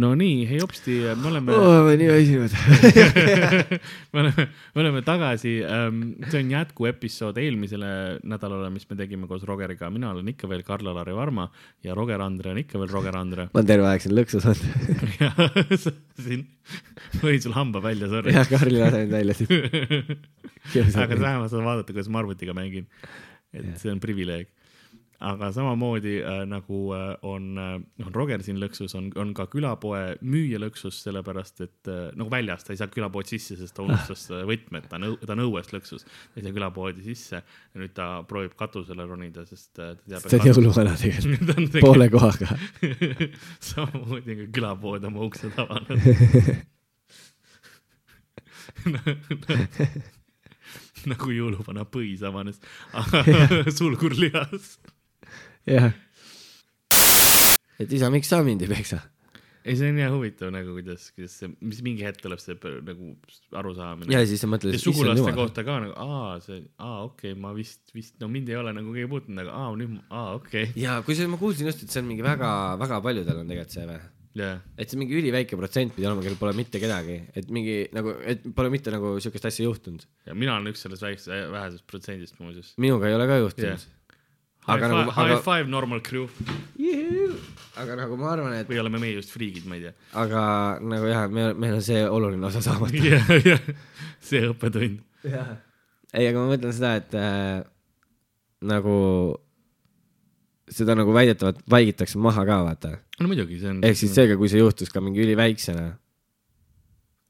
No nii, hei hopsti, me oleme oh,. ma olen nii väsinud. me oleme, me oleme tagasi, see on jätkuepisood eelmisele nädalale, mis me tegime koos Rogeriga, mina olen ikka veel Karl-Alari Varma ja Roger Andre on ikka veel Roger Andre. ma olen terve aeg siin lõksus olnud. siin, võin sul hamba välja, sorry. jah, Karli lase mind välja siit. aga vähemalt saad vaadata, kuidas ma arvutiga mängin. et Jah. see on privileeg. Aga samamoodi äh, nagu äh, on äh,, noh, Roger siin lõksus on, on ka külapoe müüja lõksus, sellepärast et äh, nagu väljas, ta ei saa külapood sisse, sest ta unustas äh, võtmed, ta on ta on õues lõksus, ta ei saa külapoodi sisse ja nüüd ta proovib katusele ronida, sest äh, ta teab. see on jõuluvana tegelikult, ta on poole kohaga. samamoodi on ka külapood oma uksed avanud. nagu jõuluvana põis avanes, sulgur lihas. jah. et isa, miks sa mind ei peksa? ei, see on jah huvitav nagu kuidas, kuidas see, mis mingi hetk tuleb see nagu arusaamine. ja siis sa mõtled, ja et issand sugulaste kohta ka nagu, aa, see, aa, okei okay,, ma vist, vist, no mind ei ole nagu keegi puutunud, aga aa, nüüd, aa, okei okay.. ja kusjuures ma kuulsin just, et see on mingi väga-väga paljudel on tegelikult see või? jah, et see mingi üliväike protsent pidi olema, kellel pole mitte kedagi, et mingi nagu, et pole mitte nagu siukest asja juhtunud. ja mina olen üks sellest väiksest, vähesest protsendist muuseas. minuga ei ole ka juhtunud. High, Aga nagu- high aga- five normal crew aga nagu ma arvan, et, või oleme meie just friigid, ma ei tea. aga nagu jah, meil, meil on see oluline osa saamata. jah, jah, see õppetund. ei, aga ma mõtlen seda, et äh, nagu seda nagu väidetavalt vaigitakse maha ka, vaata. no muidugi, see on. ehk siis seega, kui see juhtus ka mingi üliväiksena.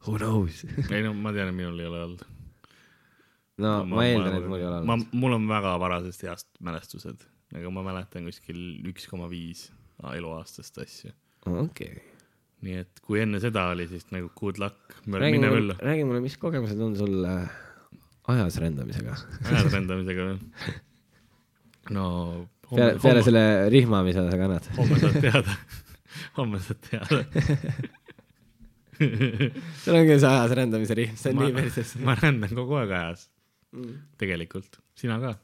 Who knows? ei no ma tean, et minul ei ole olnud. No ma, ma eeldan, et mul ei ole olnud., mul on väga varasest east mälestused, aga ma mäletan kuskil üks koma viis eluaastast asju. okei. nii et kui enne seda oli, siis nagu good luck, mine möllu,. räägi mulle, mis kogemused on sul äh, ajas rändamisega? ajarändamisega või? no peale, peale, selle rihma, mida sa kannad. homme saad teada, homme saad teada. sul on küll see ajas rändamise rihm, see on ma nii perses. ma rändan kogu aeg ajas, Mm. tegelikult, sina ka.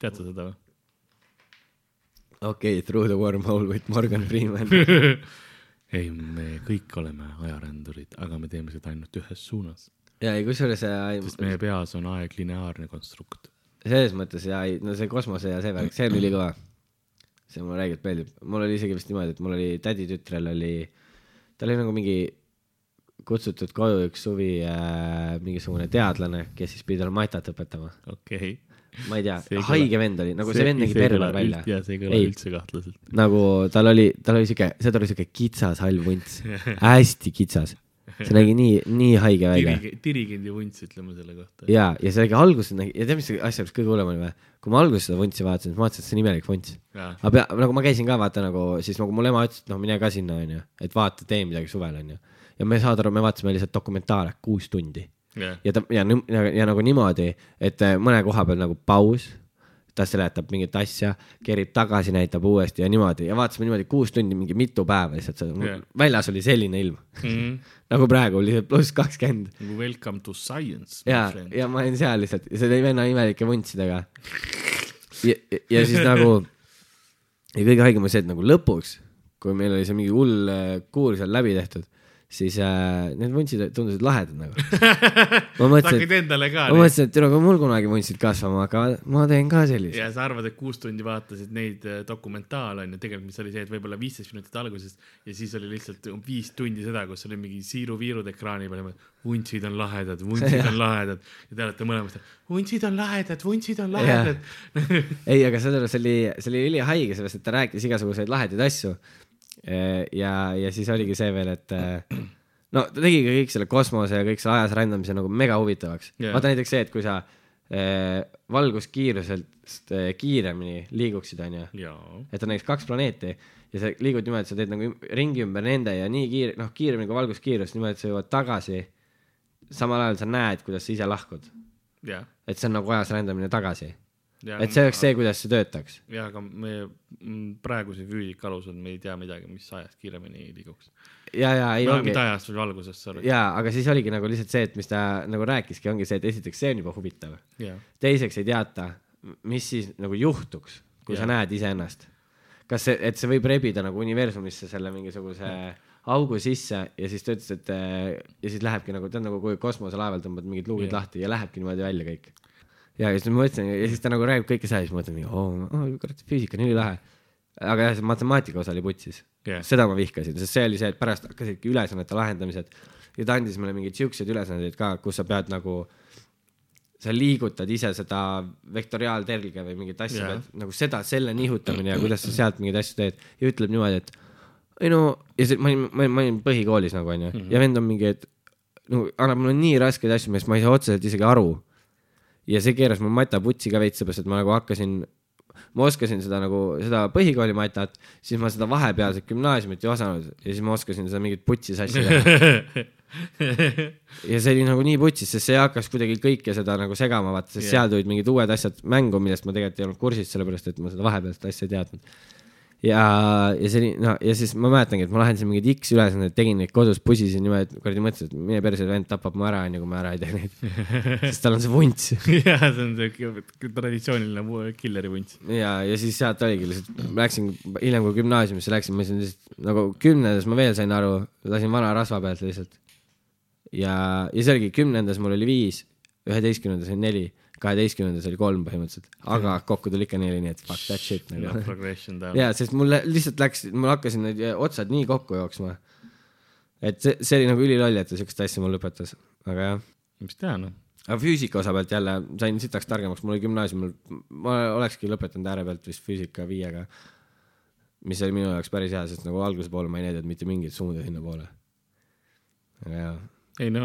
tead sa seda või? okei, Through the wormhole with Morgan Freeman. ei, me kõik oleme ajarändurid, aga me teeme seda ainult ühes suunas, ja ei, kusjuures äh, sest meie peas on aeg lineaarne konstrukt. selles mõttes ja ei, no see kosmose ja see värk, see on ülikõva. see mulle räigelt meeldib, mul oli isegi vist niimoodi, et mul oli täditütrel oli, tal oli nagu mingi kutsutud koju üks suvi äh, mingisugune teadlane, kes siis pidi talle matat õpetama. okei ma ei tea See haige vend oli, nagu see, see vend nägi terve välja. ja see ei kõla Ei. üldse kahtlaselt. nagu tal oli, tal oli siuke, seda oli siuke kitsas hall vunts, hästi kitsas. see nägi nii, nii haige välja. dirigendi vunts, ütleme selle kohta. ja, ja see nägi alguses nägi, ja tead, mis see asja kõige hullem oli või? kui ma alguses seda vuntsi vaatasin, siis ma vaatasin, et see on imelik vunts. aga pea, nagu ma käisin ka vaata nagu, siis nagu mul ema ütles, et noh, mine ka sinna onju, et vaata, tee midagi suvel onju. Ja me saad aru, me vaatasime lihtsalt dokumentaale kuus tundi jah, ja ta ja, ja, ja nagu niimoodi, et äh, mõne koha peal nagu paus, ta seletab mingit asja, kerib tagasi, näitab uuesti ja niimoodi ja vaatasime niimoodi kuus tundi, mingi mitu päeva lihtsalt Jah. yeah., väljas oli selline ilm Mhm. nagu praegu oli pluss kakskümmend nagu welcome to science. ja, ja ma olin seal lihtsalt oli venna imelike vuntsidega. ja, ja, ja siis nagu ja kõige haigem oli see, et nagu lõpuks, kui meil oli see mingi hull äh, kuur seal läbi tehtud, siis äh, need vuntsid tundusid lahedad nagu. ma mõtlesin, hakkasid endale ka. ma mõtlesin, et tule, kui mul kunagi vuntsid kasvama hakkavad, ma teen ka sellise. ja sa arvad, et kuus tundi vaatasid neid äh, dokumentaale onju, tegelikult mis oli see, et võib-olla viisteist minutit alguses ja siis oli lihtsalt viis tundi seda, kus oli mingi siiru-viirud ekraani peal, vuntsid on lahedad, vuntsid on lahedad ja te olete mõlemad, vuntsid on lahedad, vuntsid on lahedad. ei, aga selle juures oli, see oli ülihaige, sellepärast et ta rääkis igasuguseid lahedaid asju. ja, ja siis oligi see veel, et äh, no ta tegi ka kõik selle kosmose ja kõik selle ajas rändamise nagu mega huvitavaks yeah.. vaata näiteks see, et kui sa äh, valguskiiruselt äh, kiiremini liiguksid, onju, jaa, et on näiteks kaks planeeti ja sa liigud niimoodi, et sa teed nagu ringi ümber nende ja nii kiire, noh, kiiremini kui valguskiirus, niimoodi, et sa jõuad tagasi. samal ajal sa näed, kuidas sa ise lahkud, jah. et see on nagu ajas rändamine tagasi, et see oleks see, kuidas see töötaks ja, aga me mm, praeguse füüsika alusel me ei tea midagi, mis ajast kiiremini liiguks. ja, ja ei ongi mitte ajast, vaid valgusest, ja, aga siis oligi nagu lihtsalt see, et mis ta nagu rääkiski, ongi see, et esiteks see on juba huvitav, teiseks ei teata mis siis nagu juhtuks, kui. Jah. sa näed iseennast. kas see, et see võib rebida nagu universumisse selle mingisuguse augu sisse ja siis ta ütles, et ja siis lähebki nagu, tead nagu kui kosmoselaeval tõmbad mingid luugid yeah. lahti ja lähebki niimoodi välja kõik. Ja siis ma mõtlesin ja siis ta nagu räägib kõike seda ja siis ma mõtlen, oo, kurat, füüsika on ülilahe. aga jah, see matemaatika osa oli putsis Jah. seda ma vihkasin, sest see oli see, et pärast hakkasidki ülesannete lahendamised ja ta andis mulle mingeid siukseid ülesandeid ka, kus sa pead nagu, sa liigutad ise seda vektoriaaltelge või mingit asja yeah., nagu seda, selle nihutamine ja kuidas sa sealt mingeid asju teed ja ütleb niimoodi, et ei no ja see, ma olin, ma olin, ma olin põhikoolis nagu onju mm -hmm. ja vend on mingi, et no annab mulle nii raskeid asju, millest ma ei saa otseselt isegi aru. Ja see keeras mul mataputsi ka veits, seepärast et ma nagu hakkasin, ma oskasin seda nagu, seda põhikooli matat, siis ma seda vahepealset gümnaasiumit ei osanud ja siis ma oskasin seda mingit putsis asja teha. ja see oli nagu nii putsis, sest see hakkas kuidagi kõike seda nagu segama, vaata, sest yeah. seal tulid mingid uued asjad mängu, millest ma tegelikult ei olnud kursis, sellepärast et ma seda vahepealset asja ei teadnud. ja, ja oli, no ja siis ma mäletangi, et ma lahendasin mingeid X ülesandeid, tegin neid kodus, pusisin niimoodi, et kuradi mõtlesin, et mine perse, vend tapab mu ära, onju, kui ma ära ei tee neid. sest tal on see vunts. jah, see on see traditsiooniline killeri vunts. ja, ja siis sealt oligi lihtsalt, läksin hiljem, kui gümnaasiumisse läksin, ma sain lihtsalt nagu kümnendas ma veel sain aru, lasin vana rasva pealt lihtsalt. ja, ja see oligi kümnendas mul oli viis, üheteistkümnendas oli neli, kaheteistkümnendas oli kolm põhimõtteliselt, aga kokku tuli ikka neli, nii et fuck that shit nagu. Progression down. ja, sest mul lihtsalt läks, mul hakkasid need otsad nii kokku jooksma. et see, see oli nagu üliloll, et ta siukest asja mul lõpetas, aga jah mis teha noh. aga füüsika osa pealt jälle sain sitaks targemaks, mul oli gümnaasiumil, ma olekski lõpetanud ääre pealt vist füüsika viiega. mis oli minu jaoks päris hea, sest nagu alguse poole ma ei näidanud mitte mingit suunda sinnapoole. aga jaa, ei no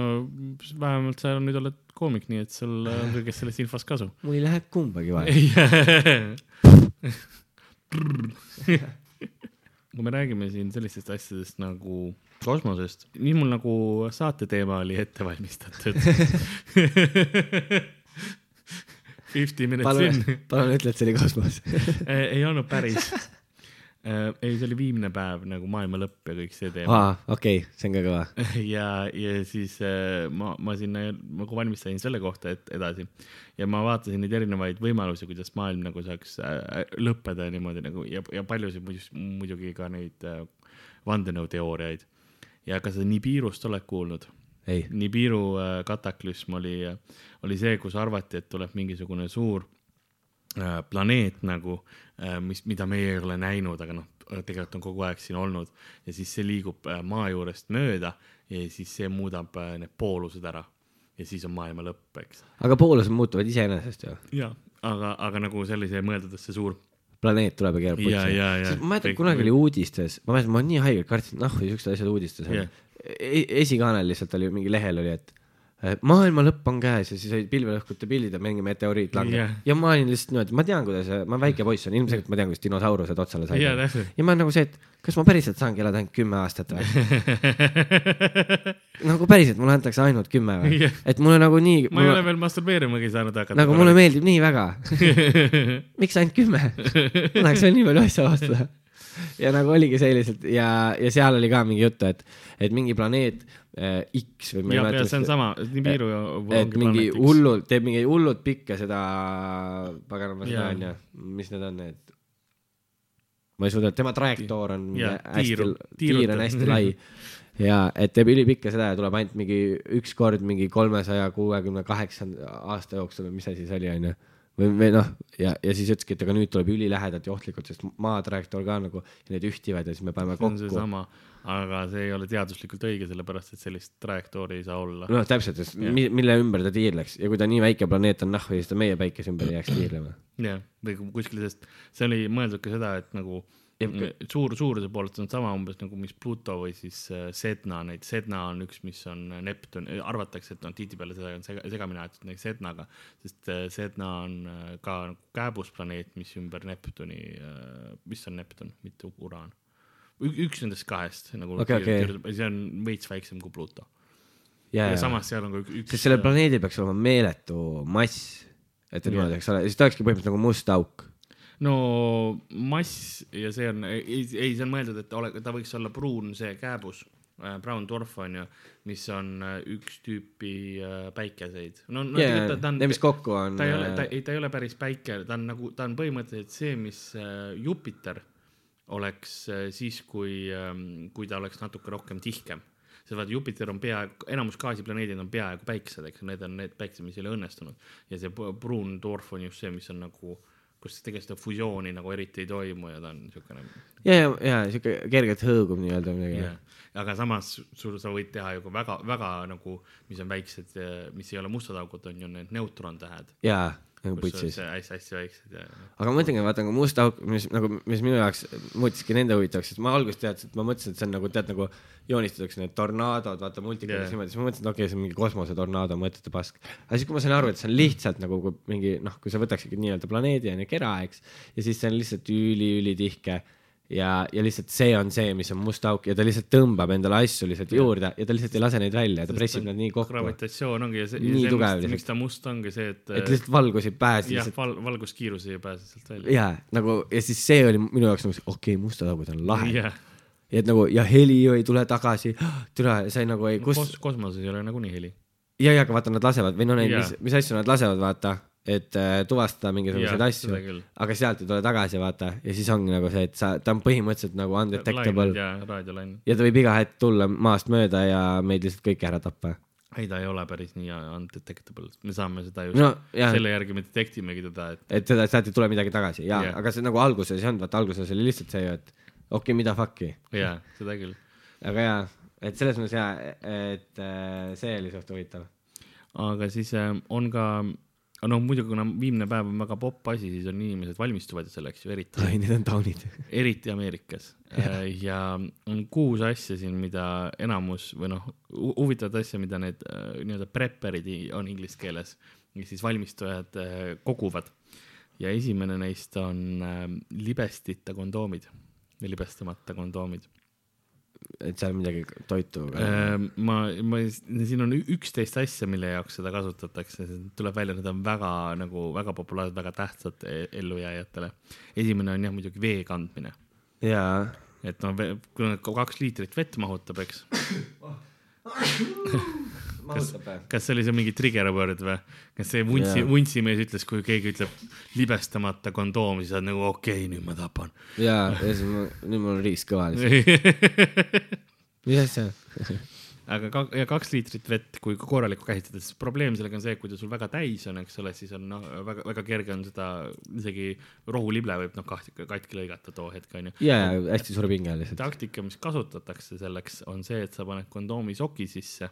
vähemalt sa nüüd oled koomik, nii et sul on kõigest sellest infost kasu. mul ei lähe kumbagi vaja. kui me räägime siin sellistest asjadest nagu kosmosest, nii mul nagu saate teema oli ette valmistatud. Fifty minutes palun in,, palun ütle, et see oli kosmos. ei olnud päris. ei, see oli viimne päev nagu maailma lõpp ja kõik see teema. aa, okei, see on ka kõva. ja, ja siis äh, ma, ma sinna nagu valmistasin selle kohta et edasi ja ma vaatasin neid erinevaid võimalusi, kuidas maailm nagu saaks äh, lõppeda niimoodi nagu ja, ja paljusid muidugi, ka neid äh, vandenõuteooriaid. ja ka seda Nibiirust oled kuulnud? ei, Nibiru äh, kataklüsm oli, oli see, kus arvati, et tuleb mingisugune suur äh, planeet nagu, mis, mida meie ei ole näinud, aga noh, tegelikult on kogu aeg siin olnud ja siis see liigub äh, maa juurest mööda ja siis see muudab äh, need poolused ära ja siis on maailma lõpp, eks. aga poolused muutuvad iseenesest ju. ja, aga, aga nagu sellise mõeldud, et see suur planeet tuleb ja keerab ja. ma mäletan, kunagi oli uudistes, ma mäletan, ma nii haigelt kartsin, noh, siuksed asjad uudistes on e. esikaanel lihtsalt oli mingi lehel oli, et maailma lõpp on käes ja siis olid pilvelõhkute pildid ja mingi meteoriit langeb Jah. ja ma olin lihtsalt niimoodi, ma tean, kuidas, ma väike poiss olen, ilmselgelt ma tean, kuidas dinosaurused otsale said täpselt. ja ma olen nagu see, et kas ma päriselt saangi elada ainult kümme aastat või? nagu päriselt, mulle antakse ainult kümme või Jah.? et mulle nagu nii, ma ei ole veel masturbeerimagi saanud hakata. nagu mulle meeldib nii väga. miks ainult kümme? ma tahaks veel nii palju asju avastada. ja nagu oligi selliselt ja, ja seal oli ka mingi juttu, et, et mingi planeet äh, X või ma ei ja, mäleta ja see on sama, Nibiru et mingi. hullult, teeb mingi hullult pikka seda, paganama seda onju, mis need on need? ma ei suuda, tema trajektoor on Jaa, hästi tiir on hästi lai ja et teeb ülipikka seda ja tuleb ainult mingi üks kord mingi kolmesaja kuuekümne kaheksanda aasta jooksul või mis asi see oli onju või, või noh, ja, ja siis ütleski, et aga nüüd tuleb ülilähedalt ja ohtlikult, sest maa trajektoor ka nagu need ühtivad ja siis me paneme see on kokku. seesama, aga see ei ole teaduslikult õige, sellepärast et sellist trajektoori ei saa olla. noh, täpselt, sest mi- mille ümber ta tiirleks ja kui ta nii väike planeet on nahku, siis ta meie päikese ümber ei jääks tiirlema. jah, või ku- kuskil, sest see oli mõeldud ka seda, et nagu suur, suuruse poolelt on sama umbes nagu, mis Pluto või siis äh, Sedna, neid Sedna on üks, mis on Neptun, arvatakse, et noh, tihtipeale seda on sega, segamini aetud näiteks Sednaga, sest äh, Sedna on äh, ka nagu kääbusplaneet, mis ümber Neptuni, mis on Neptun, mitte Uraan. üks nendest kahest nagu Okei, okei. see on veits väiksem kui Pluto. ja, ja samas seal on ka ük- üks. sest sellel planeedil peaks olema meeletu mass, et niimoodi, eks ole, siis ta olekski põhimõtteliselt nagu must auk. No mass ja see on, ei, ei, see on mõeldud, et ole, ta võiks olla pruun see kääbus äh, brown dwarf on ju, mis on äh, üks tüüpi äh, päikeseid. no, no jaa, ta, ta on need, mis kokku on. ta ei ole, ta ei, ta ei ole päris päike, ta on nagu, ta on põhimõtteliselt see, mis äh, Jupiter oleks äh, siis, kui, kui ta oleks natuke rohkem tihkem. sest vaata, Jupiter on peaaegu, enamus gaasiplaneedid on peaaegu päiksed, eks need on need päiksed, mis ei ole õnnestunud ja see pruun dwarf on just see, mis on nagu, kus tegelikult seda fusiooni nagu eriti ei toimu ja ta on niisugune ja, ja, ja siuke kergelt hõõgub nii-öelda midagi. Aga samas sul, sa võid teha ju ka väga, väga nagu, mis on väiksed, mis ei ole mustad augud, on ju need neutrontähed. jaa, nagu putsis. hästi-hästi väiksed ja aga ma mõtlengi, vaata nagu must auk, mis nagu, mis minu jaoks muutiski nende huvitavaks, sest ma alguses teadsin, et ma mõtlesin, et see on nagu tead nagu joonistatakse need tornaadod, vaata multikates yeah. niimoodi, siis ma mõtlesin, et okei okay,, see on mingi kosmosetornaado, mõttetu pask. aga siis, kui ma sain aru, et see on lihtsalt nagu mingi noh, kui sa võtaksid nii-öelda planeedi on ju kera, eks, ja siis see on lihtsalt üli-ülitihke ja, ja lihtsalt see on see, mis on must auk ja ta lihtsalt tõmbab endale asju lihtsalt juurde ja ta lihtsalt ei lase neid välja, ta pressib nad nii kokku, gravitatsioon ongi ja see, Nii see, tugev miks, miks ta must ongi see, et, et lihtsalt valgus ei pääse jah lihtsalt, val,, valguskiirus ei pääse sealt välja. ja nagu ja siis see oli minu jaoks nagu okei okay,, mustad augud on lahe. Jah, ja et nagu ja heli ju ei tule tagasi, türa, see nagu ei, kus kos-, kosmoses ei ole nagunii heli. ja, ja aga vaata, nad lasevad või no neid, Jaa. mis, mis asju nad lasevad, vaata, et äh, tuvastada mingisuguseid asju. aga sealt ei tule tagasi, vaata, ja siis ongi nagu see, et sa, ta on põhimõtteliselt nagu undetectable. Ja ta võib iga hetk tulla maast mööda ja meid lihtsalt kõiki ära tappa. ei, ta ei ole päris nii undetectable, me saame seda ju no jah, selle järgi me detect imegi teda, et et seda, sealt ei tule midagi tagasi. Ja yeah., aga see nagu alguses ei olnud, vaata alguses oli lihtsalt see ju, et okei okay,, mida fuck'i, jaa, seda küll. aga jaa, et selles mõttes jaa, et äh, see oli suht huvitav. aga siis äh, on ka, no muidugi, kuna viimne päev on väga popp asi, siis on inimesed valmistuvad selleks ju eriti, ai, need on taunid. eriti Ameerikas. ja on kuus asja siin, mida enamus või noh, huvitavat asja, mida need äh, nii-öelda prepperid on inglise keeles, ehk siis valmistujad äh, koguvad. ja esimene neist on äh, libestita kondoomid libestamata kondoomid. Et seal midagi toitu. Ehm, ma, ma, siin on üksteist asja, mille jaoks seda kasutatakse, tuleb välja, need on väga nagu väga populaarsed, väga tähtsad e- ellujääjatele. esimene on jah muidugi vee kandmine, jaa, et no ve- kui kaks liitrit vett mahutab, eks. või? kas see oli see mingi trigger word või? kas see vuntsi Jaa., vuntsimees ütles, kui keegi ütleb libestamata kondoom, siis sa oled nagu okei okay,, nüüd ma tapan. jaa, ja siis ma, nüüd mul on riis kõva lihtsalt. mis asja? aga ka, ja kaks liitrit vett, kui korralikku käsitleda, siis probleem sellega on see, kui ta sul väga täis on, eks ole, siis on noh, väga, väga kerge on seda, isegi rohulible võib noh, katki, katki lõigata too hetk onju. jaa, jaa, hästi suure pinge lihtsalt. taktika, mis kasutatakse selleks, on see, et sa paned kondoomi soki sisse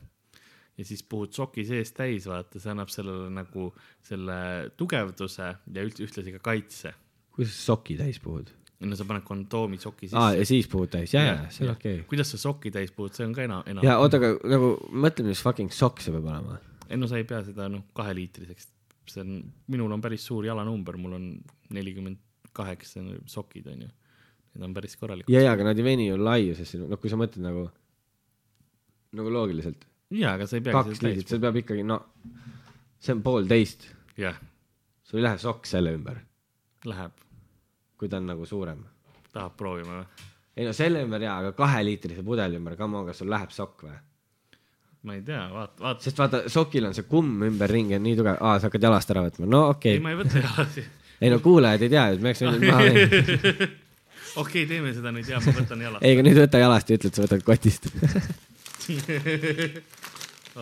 ja siis puhud soki sees täis, vaata, see annab sellele nagu selle tugevduse ja üldse ühtlasi ka kaitse. kuidas sa soki täis puhud? no sa paned kondoomi soki sisse aa, ja siis puhud täis, jaa, jaa, see on okei okay.. kuidas sa soki täis puhud, see on ka enam, enam. jaa, oota, aga nagu mõtle, mis fucking sokk see peab olema. ei no sa ei pea seda noh, kaheliitriseks, see on, minul on päris suur jalanumber, mul on nelikümmend kaheksa sokid onju. Need on päris korralikud. jaa, jaa, aga nad ei veni ju laiusesse, noh, kui sa mõtled nagu, nagu loogiliselt. jaa, aga sa ei peagi kaks liitrit, see peab ikkagi, no see on poolteist, jah, sul ei lähe sokk selle ümber, läheb, kui ta on nagu suurem. tahab proovima või? ei no selle ümber jaa, aga kaheliitrise pudeli ümber, come on, kas sul läheb sokk või? ma ei tea, vaata, vaata. sest vaata, sokil on see kumm ümberringi on nii tugev, aa, sa hakkad jalast ära võtma, no okei ei, okay., ma ei võta jalasi. ei no kuulajad ei tea, et me oleks võinud maha minna. okei, teeme seda nüüd ja ma võtan jalast. ei, aga nüüd võta jalast ja ütle, et sa võtad kotist.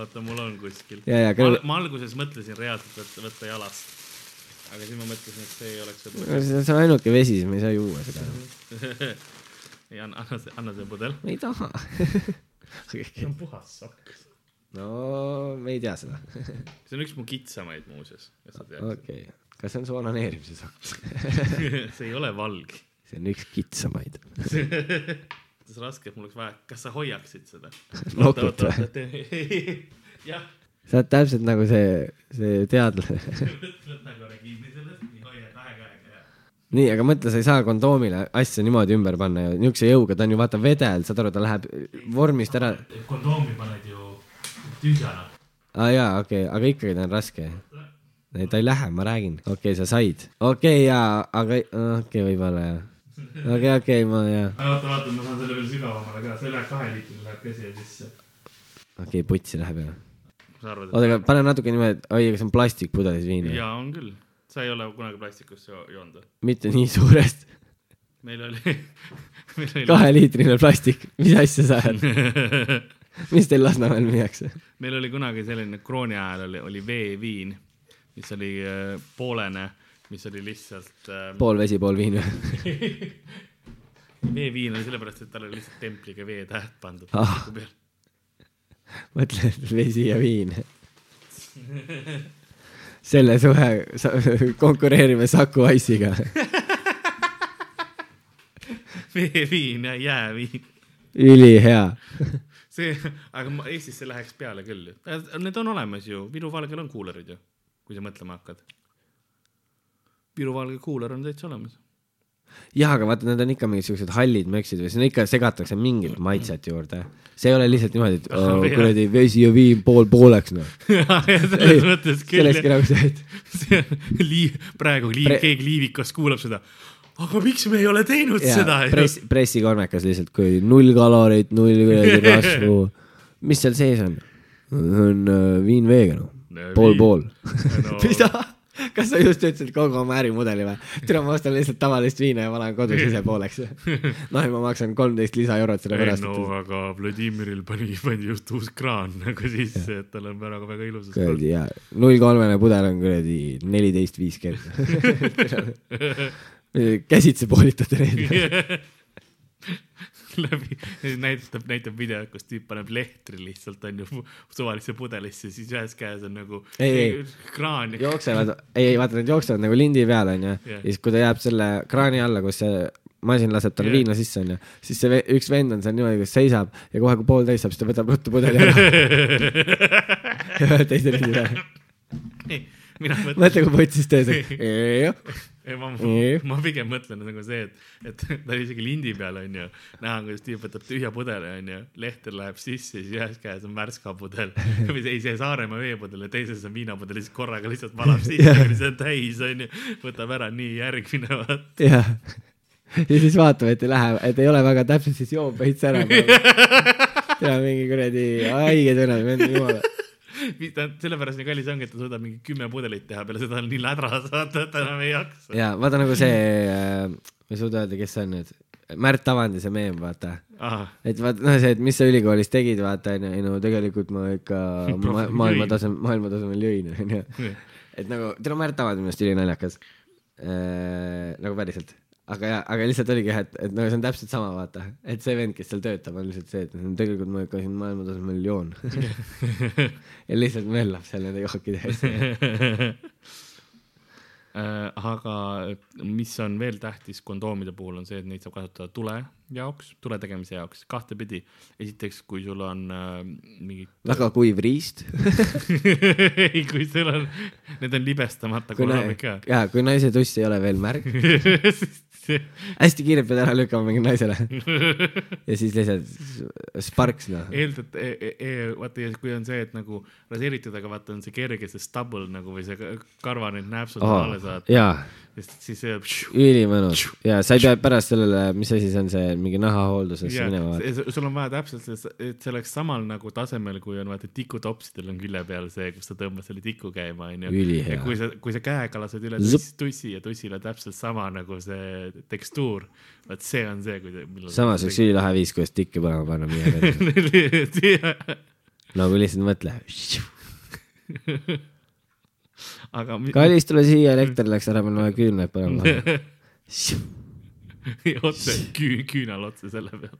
oota, mul on kuskil. ja, ma, ma alguses mõtlesin reaalselt võtta, võtta jalast. aga siis ma mõtlesin, et see ei oleks see see on ainuke vesi, siis me ei saa juua seda. ei, anna, anna see, anna see pudel. ei taha. see on puhas sokk. no me ei tea seda. see on üks mu kitsamaid muuseas, et sa tead. okei, kas see on su onaneerimise sokk? see ei ole valg. see on üks kitsamaid. On raske, et mul oleks vaja, kas sa hoiaksid seda? Nokut või?? jah, sa oled täpselt nagu see, see teadlane. võta korra kinni sellest, nii hoia kahe käega ja. nii, aga mõtle, sa ei saa kondoomile asja niimoodi ümber panna ju, niisuguse jõuga, ta on ju vaata vedel, saad aru, ta läheb vormist ära. kondoomi paned ju tühjana. aa ah, jaa, okei okay., aga ikkagi ta on raske. ei, ta ei lähe, ma räägin. okei okay,, sa said. okei okay, jaa, aga okei okay,, võib-olla jah. okei, okei, ma jaa, oota, vaata, ma saan selle veel sügavamale ka, see läheb kahe liitrine läheb ka siia sisse. okei, putsi läheb jah. oota, aga pane natuke niimoodi, oi, aga see on plastikpudelis viin. jaa, on küll. sa ei ole kunagi plastikust jo- joonud või? mitte nii suurest, meil oli, meil oli, kaheliitrine plastik, mis asja sa ajad, mis teil Lasnamäel müüakse? meil oli kunagi selline krooni ajal oli, oli veeviin, mis oli äh, poolene, mis oli lihtsalt äh, pool vesi, pool viin veeviin oli sellepärast, et tal oli lihtsalt templiga veetäht pandud Ah. peal. mõtle, et vesi ja viin. selle suhe sa, konkureerime Saku Ice'iga. veeviin ja jääviin. ülihea. see, aga ma Eestisse läheks peale küll. Need on olemas ju, Viru valgel on kuulerid ju, kui sa mõtlema hakkad. Viru valge kuuler on täitsa olemas. jah, aga vaata, need on ikka mingisugused hallid möksid või sinna ikka segatakse mingit maitset juurde. see ei ole lihtsalt niimoodi, et oh, kuradi vesi ja viin pool pooleks noh. selles mõttes küll sellekski. nagu see, et see on liiv, praegu liiv Pre-, keegi liivikas kuulab seda. aga miks me ei ole teinud jaa, seda? press, pressikonvekas lihtsalt, kui null kalorit, null kuradi rasvu. mis seal sees on? on äh, viin veega noh, pool-pool. Mida? kas sa just ütlesid kogu oma ärimudeli või? tere, ma ostan lihtsalt tavalist viina ja panen kodus ise pooleks. noh, ja ma maksan kolmteist lisaeurot selle ei pärast, no et aga Vladimiril pani, pandi just uus kraan nagu sisse, et tal on väga, väga ilus. kuradi jaa, null kolmene pudel on kuradi neliteist viiskümmend. käsitsi poolitate neid. läbi, näitab, näitab videot, kus tüüp paneb lehtri lihtsalt onju suvalisse pudelisse, siis ühes käes on nagu Ei, ei. kraan. jooksevad, ei, ei vaata, nad jooksevad nagu lindi peal onju Jah. ja siis, kui ta jääb selle kraani alla, kus see masin laseb talle Jah. viina sisse onju, siis see üks vend on seal niimoodi, kus seisab ja kohe, kui pool täis saab, siis ta võtab ruttu pudeli ära ja teise lindi peale. mina mõtlen, mõtle, kui putsis tees, ei ma, ma pigem mõtlen nagu see, et, et ta oli isegi lindi peal onju, näha, kuidas tüüp võtab tühja pudeli onju, lehter läheb sisse, siis ühes käes on värska pudel või see, see Saaremaa veepudel ja teises on viinapudel, siis korraga lihtsalt valab sisse, kuni see on täis onju, võtab ära, nii järgmine vaat. jah. ja siis vaatame, et ei lähe, et ei ole väga täpselt, siis joob veits ära. ja mingi kuradi haige vend jumala. ta sellepärast nii kallis ongi, et ta suudab mingi kümme pudelit teha, peale seda on nii lädras, vaata, et ta enam ei jaksa. ja vaata nagu see äh,, ma ei suuda öelda, kes see on nüüd, Märt Avandi see meem, vaata et vaata noh, see, et mis sa ülikoolis tegid, vaata onju, ei no tegelikult ma ikka ma, Profi- maailma jõin. tasemel, maailma tasemel jõin onju. et nagu, teil on Märt Avandi minu arust ülinaljakas äh,. nagu päriselt, aga ja, aga lihtsalt oligi jah, et, et nagu see on täpselt sama, vaata, et see vend, kes seal töötab, on lihtsalt see, et tegelikult ma ikka siin maailma tasemel joon. ja lihtsalt möllab seal nende jookide ees. Äh, aga mis on veel tähtis kondoomide puhul on see, et neid saab kasutada tule jaoks, tule tegemise jaoks kahtepidi. esiteks, kui sul on äh, mingi väga kuiv riist. ei, kui sul on, need on libestamata kondoomid ka. jaa, kui naise tuss ei ole veel märg, hästi kiirelt pead ära lükkama mingi naisele. ja siis lihtsalt sparks noh. eeldad, vaata ja kui on see, et nagu raseeritud, aga vaata on see kerge, see stubble nagu või see ka- karva need nääpsud oh. alles sest siis see ülimõnus ja sa ei pea pärast sellele, mis asi see on, see mingi nahahooldusesse ja minema sul on vaja täpselt, et see oleks samal nagu tasemel, kui on vaata tikutopsidel on külje peal see, kus sa tõmbad selle tiku käima, onju. Ja kui sa, kui sa käega lased üle Zõp. tussi, ja tussil on täpselt sama nagu see tekstuur, vot see on see, kui. samas üks ülilahe viis, kuidas tikki põlema panna miia peale. nagu lihtsalt mõtle. aga kallis, tule siia, elekter läks ära, meil on vaja küünlaid panna. otse küü-, küünal otse selle peale.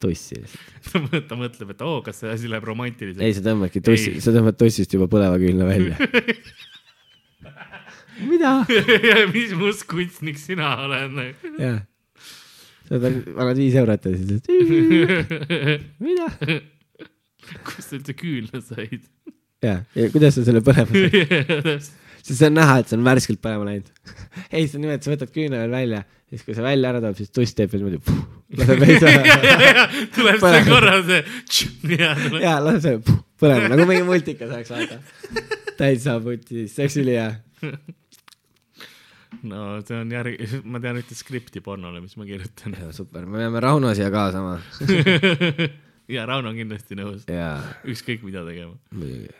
tussi lihtsalt. ta mõtleb, et oo, kas see asi läheb romantiliseks. ei, sa tõmbadki tussi, sa tõmbad tussist juba põleva küünla välja. mida? mis must kunstnik sina oled? jah. sa pead- annad viis eurot ja siis mida? kust sa üldse küünla said? ja, ja kuidas sa selle põlema said? sest see on näha, et see on värskelt põlema läinud. ei, see on niimoodi, et sa võtad küüne veel välja, siis kui see välja ära tuleb, siis tuss teeb veel niimoodi, laseb veits ära. tuleb see korra see, ja tuleb ja laseb see põlema nagu mingi multika saaks vaata. täitsa putis, see oleks ülihea. no see on järg, ma tean ühte skripti pornole, mis ma kirjutan. super, me peame Rauno siia kaasama ja Rauno on kindlasti nõus, ükskõik mida tegema. muidugi.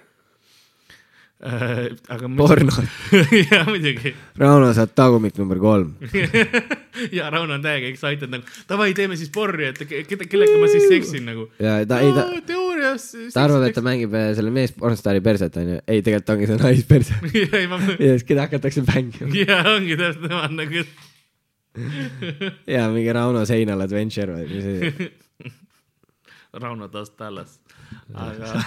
aga. porno, ja muidugi. Rauno saad tagumik number kolm. ja Rauno on täiega excited nagu davai, teeme siis porri, et ke- keda, kellega ma siis seksin nagu. ja ta, ei ta, teoorias. ta arvab, et ta mängib äh, selle mees pornostaari perset onju, ei tegelikult ongi see naisperse. ja siis keda hakatakse mängima ja ongi täpselt tema on nagu, ja mingi Rauno seinal adventure või mis asi. Rauno does Dallas, aga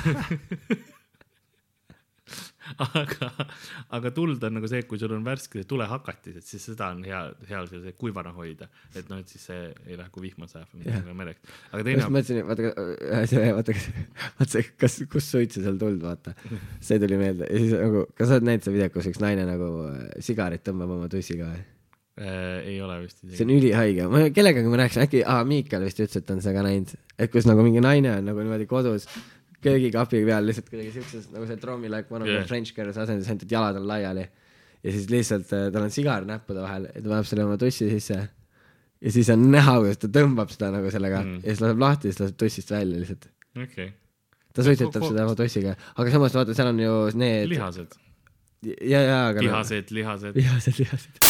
aga, aga tuld on nagu see, et kui sul on värsked tulehakatised, siis seda on hea, hea sellise kuivana hoida, et noh, et siis see ei lähe kui vihma sajab või midagi mereks. aga ma teine just, mõtlesin, vaata, see, vaata, vaata see, kas, kus suitsu seal tuld, vaata. see tuli meelde ja siis nagu, kas sa oled näinud seda videot, kus üks naine nagu äh, sigaret tõmbab oma tussiga või? äh, ei ole vist see isegi. on ülihaige, ma kellegagi ma rääkisin, äkki, aa, Miikal vist ütles, et on seda ka näinud, et kus nagu mingi naine on nagu niimoodi kodus köögikapi peal lihtsalt kuidagi siukses nagu see Trommi like one of Jah. the french girls asendis, ainult et jalad on laiali. ja siis lihtsalt äh, tal on sigar näppude vahel ja ta paneb selle oma tussi sisse. ja siis on näha, kuidas ta tõmbab seda nagu sellega Mm. ja siis laseb lahti ja siis laseb tussist välja lihtsalt. okei, ta suitsetab seda oma tussiga, aga samas vaata, seal on ju need. lihased, ja, ja, aga. lihased, lihased. lihased, lihased.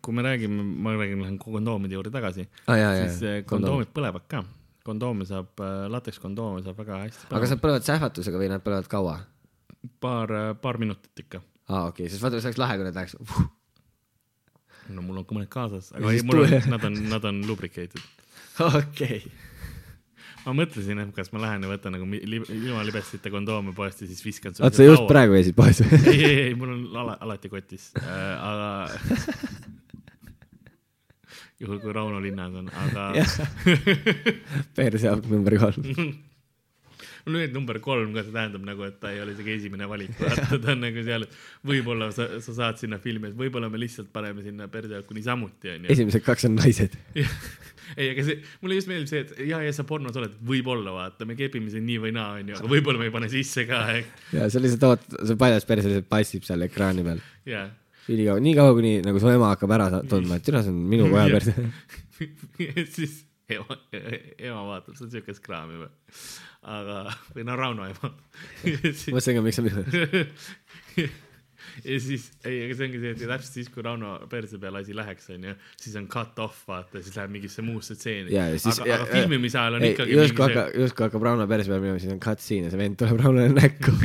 kui me räägime, ma räägin, lähen kondoomide juurde tagasi, jaa siis äh,. kondoomid põlevad ka. Kondoome saab, latekskondoome saab väga hästi aga nad põlevad sähvatusega või nad põlevad kaua? paar, paar minutit ikka. aa okei okay., sest vaata, see oleks lahe, kui nad läheks. no mul on ka mõned kaasas, aga ei mul on nad on, nad on lubricated. okei. ma mõtlesin, et kas ma lähen ja võtan nagu ilma libestita kondoome poest ja siis viskan oota, sa just. praegu käisid poes või? ei, ei, ei, mul on ala, alati kotis äh,, aga juhul kui Rauno linnas on, aga perseauk number kolm. nüüd number kolm ka, see tähendab nagu, et ta ei ole isegi esimene valik, vaata ta on nagu seal, võib-olla sa, sa saad sinna filmi, et võib-olla me lihtsalt paneme sinna perseauku niisamuti onju. esimesed kaks on naised. ei, aga see, mulle just meeldib see, et ja, ja sa pornos oled, võib-olla vaata, me kepime sind nii või naa onju, aga võib-olla me ei pane sisse ka, ja sa lihtsalt ootad, see paljas perse lihtsalt paistab seal ekraani peal. ja. ülikaua, nii kaua, kuni nagu su ema hakkab ära tundma, et tina, see on minu poja perse. ja siis ema, ema vaatab, see on siuke skraam juba. aga, või no Rauno ema. mõtlesin ka, miks sa minu. ja siis, ei, aga see ongi see, et täpselt siis, kui Rauno perse peale asi läheks, onju, siis on cut off, vaata, siis läheb mingisse muusse stseeni. aga, aga filmimise ajal on ei, ikkagi justkui mingi hakkab, justkui hakkab Rauno perse peale minema, siis on cut scene ja see vend tuleb Raunole näkku.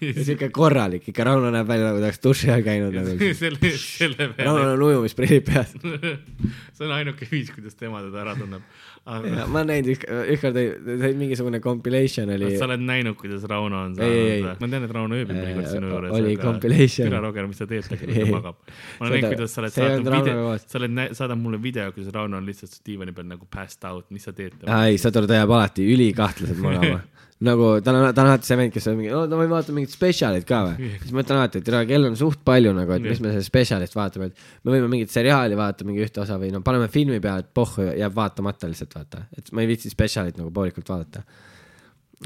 Ja siuke korralik ikka, Rauno näeb välja nagu ta oleks duši all käinud nagu. selle, selle peale. Raunol on ujumisprillid peas. see on ainuke viis, kuidas tema teda ära tunneb. Aga ma olen näinud ük-, ükskord oli, mingisugune compilation oli kas sa. oled näinud, kuidas Rauno on saanud ma tean, et Rauno ööbib mõnikord sinu juures. oli compilation. türa Roger, mis ta küll ei. magab. ma olen näinud, kuidas sa oled saatnud video sa oled, saadad mulle video, kuidas Rauno on lihtsalt diivani peal nagu passed out, mis sa teed? ei, Sadur, ta jääb alati ülikahtlaselt magama. nagu ta on, ta on alati see vend, kes on mingi, no ma võin vaadata mingit spetsialit ka või. siis ma ütlen alati, et tere, kell on suht palju nagu, et mis me sellest spetsialist vaatame, et me võime mingit seriaali vaadata, mingi ühte osa või no paneme filmi peale, et pohhu jääb vaatamata lihtsalt vaata, et ma ei viitsi spetsialit nagu poolikult vaadata.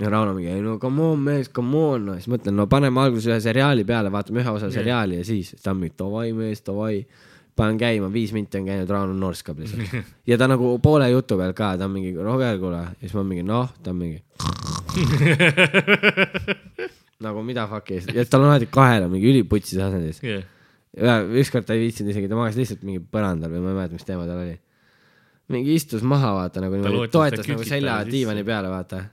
ja Rauno mingi, ei no come on mees, come on, no siis mõtlen, no paneme alguses ühe seriaali peale, vaatame ühe osa seriaali ja siis, ta on mingi davai mees, davai panen käima, viis minti on käinud, Rauno norskab lihtsalt. ja ta nagu poole jutu peal ka, ta on mingi, Roger, kuule, ja siis ma mingi, noh, ta on mingi. nagu mida fuck'i, ja tal on alati kaela mingi üliputsis asendis. ja ükskord ta ei viitsinud isegi, ta magas lihtsalt mingi põrandal või ma ei mäleta, mis teema tal oli. Mingi istus maha, vaata nagu niimoodi, toetas ta nagu selja diivani peale, vaata.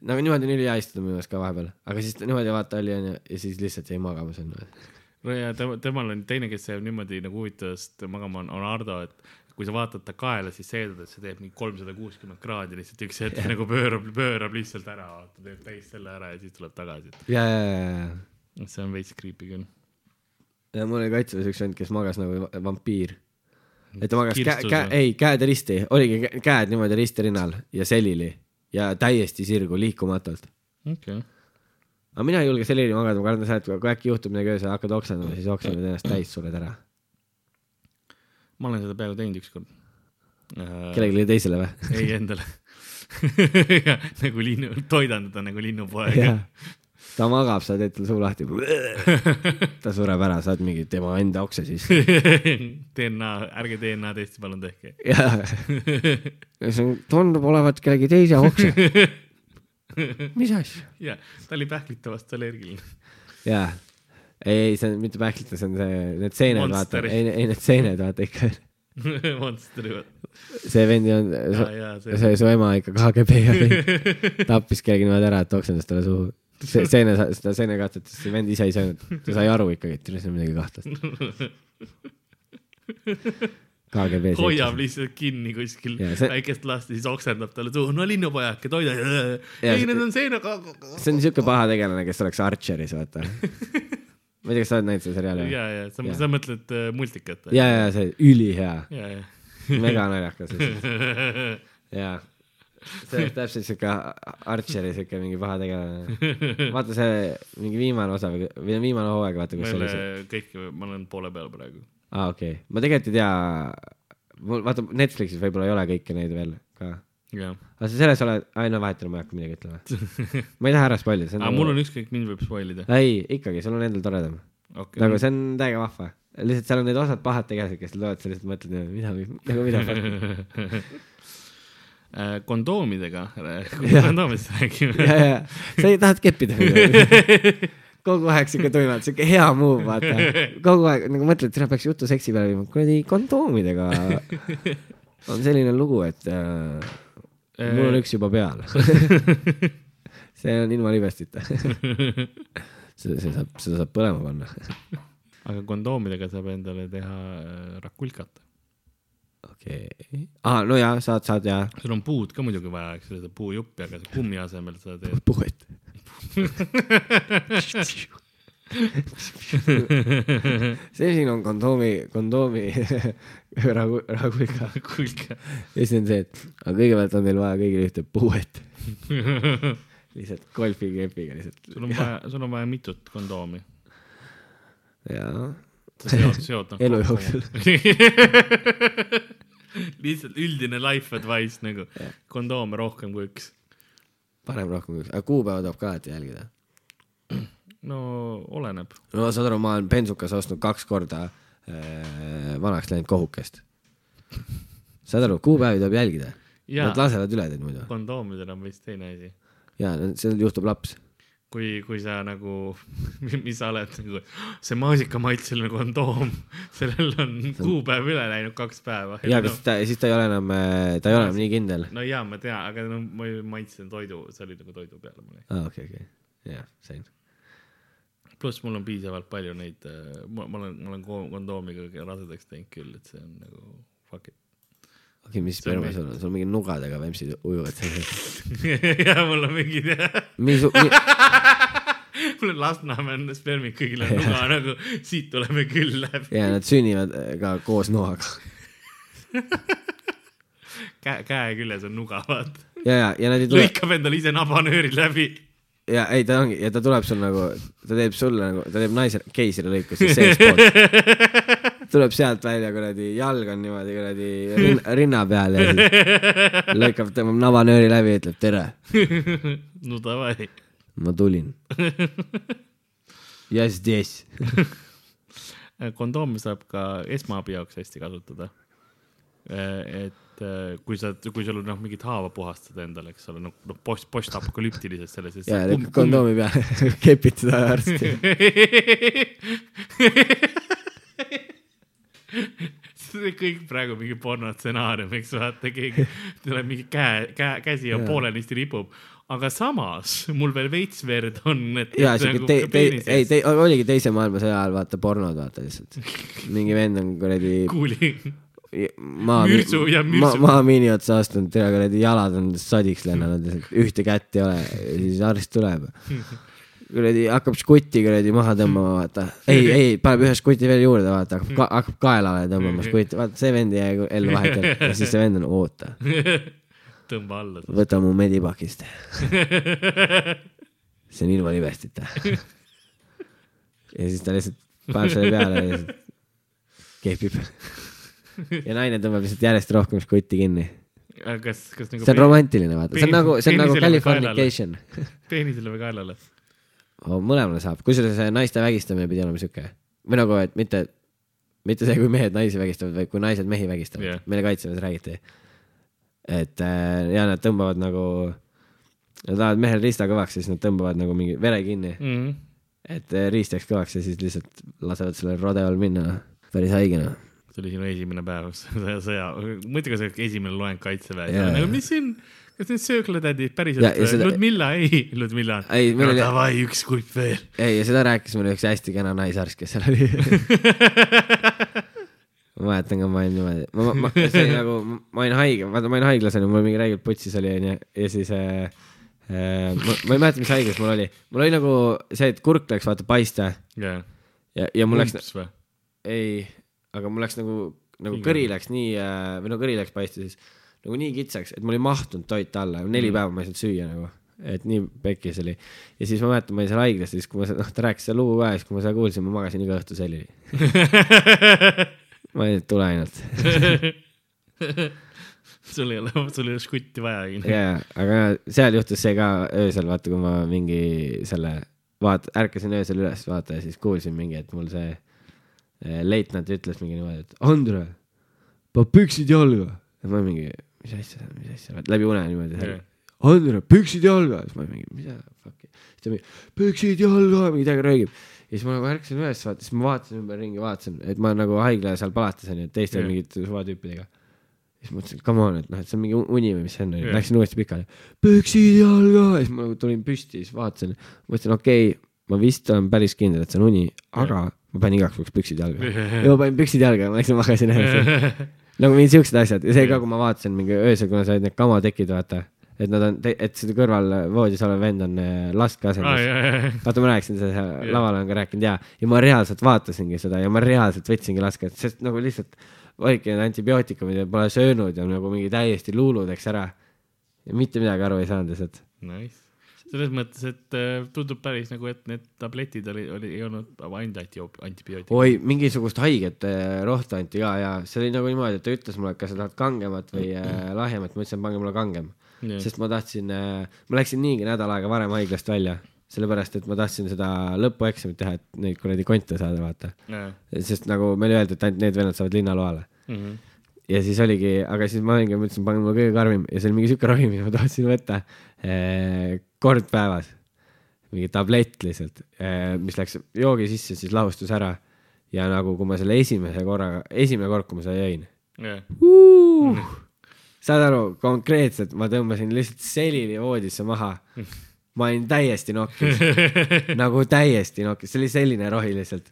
nagu niimoodi on ülihea istuda minu meelest ka vahepeal, aga siis niimoodi vaata oli onju ja siis lihtsalt jäi magama sinna. no ja tema, temal on teine, kes jääb niimoodi nagu huvitavast magama, on, on Ardo, et kui sa vaatad ta kaela, siis sa eeldad, et see teeb mingi kolmsada kuuskümmend kraadi lihtsalt üks hetk nagu pöörab, pöörab lihtsalt ära, vaata, teeb täis selle ära ja siis tuleb tagasi. ja, ja, ja, ja see on veits creepy küll. ja mul oli kaitseväes üks vend, kes magas nagu va- vampiir. Et ta magas käe, või? ei käed risti, oligi kä- käed niimoodi risti rinnal ja selili ja täiesti sirgu, liikumatult. okei, aga mina ei julge selili magada, ma kardan seda, et kui äkki juhtub midagi öösel, hakkad oksendama, siis oksendad ennast täis, sured ära. ma olen seda peaaegu teinud ükskord. kellelegi teisele või? ei endale. nagu linnu, toidan teda nagu linnupoega ta magab, sa teed talle suu lahti. ta sureb ära, saad mingi tema enda okse sisse. DNA, ärge DNA testi palun tehke. ja, see on, tundub olevat kellegi teise okse. mis asja? ja, ta oli pähklitavast allergiline. jaa, ei, ei see on mitte pähklite, see on see, need seened, vaata, ei, ei need seened, vaata ikka. Monsteri, see vend jaa, jaa, see. see su ema ikka KGB kõik tappis kellegi niimoodi ära, et oksendas talle suhu. See seene, seda seenekatset, see vend ise ei söönud, ta sai aru ikkagi, et siin on midagi kahtlast. KGB hoiab lihtsalt kinni kuskil see- väikest last ja siis oksendab talle suhu, no linnupojake, toida. Jaa, ei, see- need on seinaga. see on siuke paha tegelane, kes oleks Archeris, vaata. ma ei tea, kas sa oled näinud seda seriaali ja, ja sa sa mõtled äh, multikat? ja, ja see ülihea, ja, ja. mega naljakas. jaa, see on täpselt siuke Archeri siuke mingi paha tegelane. vaata see mingi viimane osa või, või viimane hooaeg, vaata, kus oli see. ole kõike, ma olen poole peal praegu. aa, okei okay., ma tegelikult ei tea, mul vaata Netflixis võib-olla ei ole kõiki neid veel ka. aga sa selles oled, ai no vahet ei ole, ma ei hakka midagi ütlema. ma ei taha ära spoilida, see on aga mul on ükskõik, mind võib spoil ida. ei, ikkagi, sul on endal toredam. okei nagu. see on täiega vahva. lihtsalt seal on need osad pahad tegelased, kes tulevad, sa lihtsalt mõtled, mida, nagu mida. Äh, kondoomidega, kui Jah. kondoomidest räägime. ja, ja, sa ei tahad keppida midagi. kogu aeg siuke tuimalt, siuke hea move, vaata. kogu aeg nagu mõtled, täna peaks jutu seksi peale viima, kuradi kondoomidega on selline lugu, et äh, mul on üks juba peal. see on ilma libestita. see, see saab, seda saab põlema panna. aga kondoomidega saab endale teha äh, rakulkat. Okei okay.. aa, no jaa, saad, saad jaa. sul on puud ka muidugi vaja, eks ole, seda puujuppi, aga kummi asemel sa teed. puuet. see siin on kondoomi, kondoomi rahu, rahuiga. kulge. ja siis on see, et aga kõigepealt on teil vaja kõigile ühte puuet. lihtsalt golfikepiga lihtsalt. sul on vaja, sul on vaja mitut kondoomi. jaa. Seod, seod noh. elu jooksul. lihtsalt üldine life advice nagu Jah. kondoome rohkem kui üks. parem rohkem kui üks, aga kuupäeva tuleb ka alati jälgida. no oleneb. no saad aru, ma olen bensukas ostnud kaks korda äh, vanaks läinud kohukest. saad aru, kuupäevi tuleb jälgida. ja Nad lasevad üle teid muidu. kondoomidel on vist teine asi. jaa, seal juhtub laps. kui, kui sa nagu, mis sa oled nagu, see maasikamaitseline kondoom, sellel on kuupäev üle läinud kaks päeva. jaa, aga siis ta, siis ta ei ole enam, ta ei ole enam nii kindel. no jaa, ma tean, aga no ma maitsen toidu, see oli nagu toidu peale mul. aa, okei, okei, jah, sain. pluss mul on piisavalt palju neid, ma ma olen, ma olen ko- kondoomiga rasedaks teinud küll, et see on nagu fuck it. okei, mis on sperma meil- sul on, sul on mingi nugadega vempsid ujuvad seal. ja mul on mingid, mis, mul on Lasnamäe spermid kõigil on nuga nagu siit tuleme küll läbi. ja nad sünnivad äh, ka koos noaga. käe, käe küljes on nuga, vaata. ja, ja, ja nad ei tule, lõikab endale ise nabanööri läbi. ja ei, ta ongi, ja ta tuleb sul nagu, ta teeb sulle nagu, ta teeb naise keisrilõiku siis seestpoolt. Tuleb sealt välja kuradi, jalg on niimoodi kuradi rinna, rinna peal ja siis lõikab, tõmbab nabanööri läbi ja ütleb tere, no davai. ma tulin. ja siis, kondoomi saab ka esmaabi jaoks hästi kasutada. et äh, kui sa, kui sul on noh, mingit haava puhastada endale, eks ole, noh, noh, post, postapokalüptilises selles. ja lükkab kondoomi peale, kepid seda arsti. see kõik praegu mingi pornostsenaarium, eks vaata, keegi tuleb mingi käe, käe, käsi on poolenisti ripub, aga samas mul veel veits verd on, et. ja siuke te-, te-, ei, te-, oligi teise maailmasõja ajal vaata pornod vaata lihtsalt. mingi vend on kuradi kuuli, maa, maa, maamiini otsa astunud, tere kuradi jalad on sadiks lennanud, ühte kätt ei ole, siis arst tuleb. kuradi hakkab žgutti kuradi maha tõmbama, vaata. ei, ei, paneb ühe žguti veel juurde, vaata, hakkab ka,, hakkab kaelale tõmbama žgutti, vaata see vend jäi ellu vahepeal ja siis see vend on, oota, tõmba alla. võta mu medipakist. see on ilma libestita. ja siis ta lihtsalt paneb selle peale ja lihtsalt kehvib. ja naine tõmbab lihtsalt järjest rohkem žgutti kinni. kas, kas nagu see on romantiline, vaata, see on nagu, see on nagu Californication. peenisele või kaelale? Mõlemale saab, kusjuures see naiste vägistamine pidi olema siuke või nagu, et mitte, mitte see, kui mehed naisi vägistavad, vaid kui naised mehi vägistavad yeah., meile kaitseväes räägiti. et äh, ja nad tõmbavad nagu, nad lähevad mehel riista kõvaks, siis nad tõmbavad nagu mingi vere kinni, mm. -hmm. et äh, riist jääks kõvaks ja siis lihtsalt lasevad sellel rodeol minna, päris haigena. see oli sinu esimene päev sõja, mõtle, kui see esimene loeng kaitseväes yeah., nagu mis siin, kas need sööklatädid Ja- päriselt ja, seda- Ludmilla, ei, Ludmilla, ei, meil no oli, davai, üks kuip veel. ei ja seda rääkis mulle üks hästi kena naisarst, kes seal oli. Ma mäletan ka, ma olin niimoodi, ma, ma, see oli nagu, ma olin haige, vaata, ma olin haiglas onju, mul mingi räigelt putsis oli onju ja siis äh, äh, ma, ma ei mäleta, mis haigus mul oli, mul oli nagu see, et kurk läks vaata paista. Jah, ja, ja mul läks, mumps või? ei, aga mul läks nagu, nagu kõri läks nii äh, või no kõri läks paista siis nagu nii kitsaks, et mul ei mahtunud toit alla, neli Mm. päeva ma ei saanud süüa nagu, et nii pekkis oli. ja siis ma mäletan, ma olin seal haiglas, siis kui ma, noh, ta rääkis seda lugu ka ja siis, kui ma seda kuulsin, ma magasin iga õhtu selili. ma olin, et tule ainult. sul ei ole, sul ei ole žgutti vajagi. jaa, aga seal juhtus see ka öösel, vaata, kui ma mingi selle, vaata, ärkasin öösel üles, vaata ja siis kuulsin mingi, et mul see eh, leitnant ütles mingi niimoodi, et Andre, pane püksid jalga. ja ma mingi, mis asja, mis asja, läbi une niimoodi Jah.. Andre, püksid jalga, siis ma mingi, mida fuck'i, siis ta mingi, püksid jalga, midagi röögib. ja siis ma nagu ärkasin üles, vaata, siis ma vaatasin ümberringi, vaatasin, et ma nagu haigla seal palatis onju, teiste Jah. mingite suvatüüpidega siis mõtlesin, come on, et noh, et see on mingi uni või mis see on Jah. läksin uuesti pikali. püksid jalga ja siis ma nagu tulin püsti, siis vaatasin, mõtlesin, okei okay,, ma vist olen päris kindel, et see on uni, aga ma panin igaks juhuks püksid jalga. ja ma panin püksid jalga ja ma läksin magasin edasi. nagu mingid siuksed asjad ja see ka, kui ma vaatasin mingi öösel, kuna sa olid need kamatekid, vaata, et nad on, et seda kõrval voodis olev vend on äh, last ka jaa, vaata, ma rääkisin seda seal laval olen ka rääkinud ja, ja ma reaalselt vaatasingi seda ja ma reaalselt võtsingi lasket, sest nagu lihtsalt olidki need antibiootikumid ja pole söönud ja nagu mingi täiesti luuludeks ära. mitte midagi aru ei saanud lihtsalt. nice. Selles mõttes, et äh, tundub päris nagu, et need tabletid oli, oli, ei olnud ainult anti-, antibiootikumid. oi, mingisugust haiget äh, rohtu anti ka ja see oli nagu niimoodi, et ta ütles mulle, et kas sa tahad kangemat või äh, lahjemat, ma ütlesin, pange mulle kangem. sest ma tahtsin, ma läksin niigi nädal aega varem haiglast välja, sellepärast et ma tahtsin seda lõpueksamit teha, et neid kuradi konte saada, vaata. sest nagu meile öeldi, et ainult need vennad saavad linnaloale. Mhm. ja siis oligi, aga siis ma olingi, mõtlesin, pange mulle kõige karmim ja see oli mingi siuke ravim, mida ma tahtsin võtta kord päevas. mingi tablett lihtsalt eh,, mis läks joogi sisse, siis lahustus ära. ja nagu, kui ma selle esimese korraga, esimene kord, kui ma seda jõin jah, uh!. saad aru, konkreetselt ma tõmbasin lihtsalt selili voodisse maha. ma olin täiesti nokkis, nagu täiesti nokkis, see oli selline rohi lihtsalt.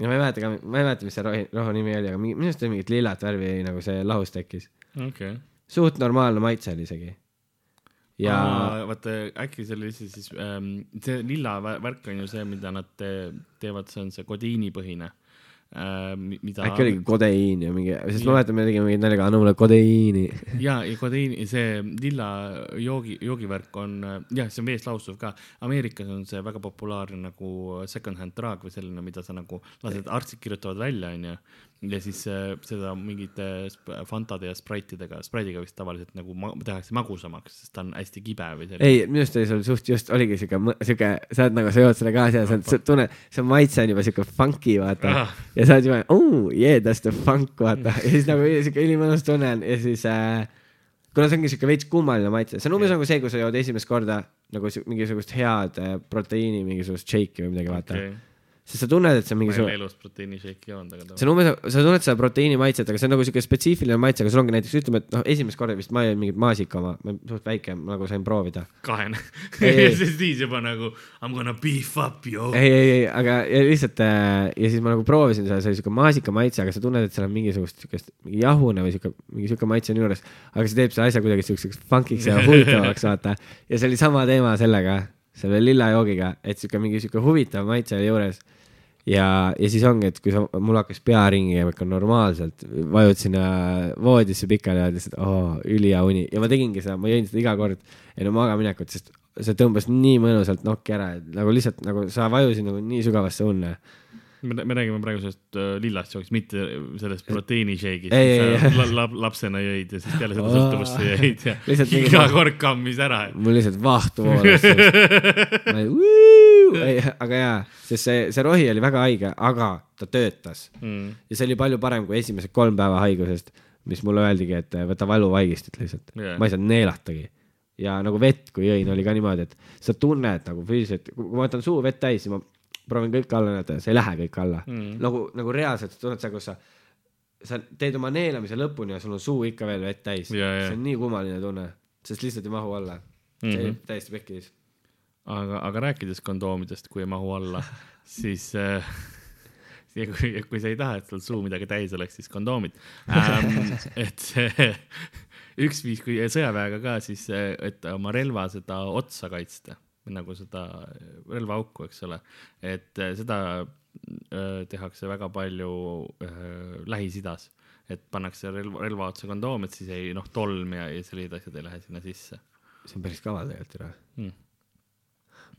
ja ma ei mäleta ka, ma ei mäleta, mis see rohi, rohu nimi oli, aga minu arust oli mingit lillat värvi nagu see lahus tekkis. okei. suht normaalne maitse oli isegi. Ja vaata, äkki see oli siis, siis ähm, see lilla vä- värk on ju see, mida nad te, teevad, see on see kodiinipõhine äh,. mida äkki oligi kodeiin ja mingi, sest ma mäletan, me tegime mingit naljaga, anna mulle kodeiini. ja, ja kodiini, see lilla joogi, joogivärk on, jah, see on veest laustuv ka. Ameerikas on see väga populaarne nagu second hand drug või selline, mida sa nagu lased, arstid kirjutavad välja, onju. Ja siis äh, seda mingite Fantade ja Spriteidega, Sprite'iga vist tavaliselt nagu ma tehakse magusamaks, sest ta on hästi kibe või selline. ei, minu arust oli sul suht just oligi siuke, siuke, sa oled nagu, sa jood selle kaasa ja sa sa tunned, see maitse on juba siuke funky, vaata Ah.. ja sa oled juba, oh yeah, that's the funk, vaata. ja siis nagu siuke ülimõnus tunne on ja siis äh, kuna see ongi siuke veits kummaline maitse, see on umbes nagu see, kui sa jood esimest korda nagu mingisugust head äh, proteiini, mingisugust shake'i või midagi, vaata okay.. Sest sa tunned, et see on ma ei ole mingisugune, elus proteiinishake'i joonud, aga see on umbes, sa tunned seda proteiini maitset, aga see on nagu siuke spetsiifiline maitse, aga sul ongi näiteks ütleme, et noh, esimest korda vist ma jõin mingit maasika oma, suht väike, nagu sain proovida kahene. Siis juba nagu I m gonna beef up yo. ei, ei, ei, aga ja lihtsalt äh, ja siis ma nagu proovisin seda, see oli siuke maasika maitse, aga sa tunned, et seal on mingisugust siukest mingi jahune või siuke, mingi siuke maitse on juures. aga see teeb selle asja kuidagi siukseks funkiks ja huvitavaks, vaata. ja see oli sama teema sellega, selle lilla joogiga, et siuke mingi siuke huvitav maitse juures. ja, ja siis ongi, et kui sa, mul hakkas pea ringi käima ikka normaalselt, vajud sinna voodisse pikali ja lihtsalt oo, ülihea uni ja ma tegingi seda, ma jõin seda iga kord enne magaminekut, sest see tõmbas nii mõnusalt nokki ära, et nagu lihtsalt nagu sa vajusid nagu nii sügavasse unne. Me, me räägime praegu sellest äh, lillast joogist, mitte sellest proteiinisheigist, Ei, ei, mis sa la, la, lapsena jõid ja siis peale seda sõltuvusse jäid ja iga kord kammis ära. mul lihtsalt vahtu voolas. aga jaa, sest see, see rohi oli väga haige, aga ta töötas Mm. ja see oli palju parem kui esimesed kolm päeva haigusest, mis mulle öeldigi, et eh, võta valuvaigistit lihtsalt yeah.. ma ei saanud neelatagi ja nagu vett, kui jõin, oli ka niimoodi, et sa tunned nagu füüsiliselt, kui ma võtan suu vett täis, siis ma proovin kõik alla näidata ja see ei lähe kõik alla Mm. nagu, nagu reaalselt sa tunned seda, kus sa, sa teed oma neelamise lõpuni ja sul on suu ikka veel vett täis. Jaa, jaa. see on nii kummaline tunne, sest lihtsalt ei mahu alla. see Mhm. oli täiesti pekkis. aga, aga rääkides kondoomidest, kui ei mahu alla, siis äh, ja kui, kui sa ei taha, et sul suu midagi täis oleks, siis kondoomid ähm,. et see üks viis, kui sõjaväega ka, siis, et oma relva seda otsa kaitsta, nagu seda relvaauku, eks ole, et äh, seda äh, tehakse väga palju äh, Lähis-Idas, et pannakse relva, relva otsa kondoom, et siis ei noh, tolm ja, ja sellised asjad ei lähe sinna sisse see on päris kaval tegelikult ju. mm..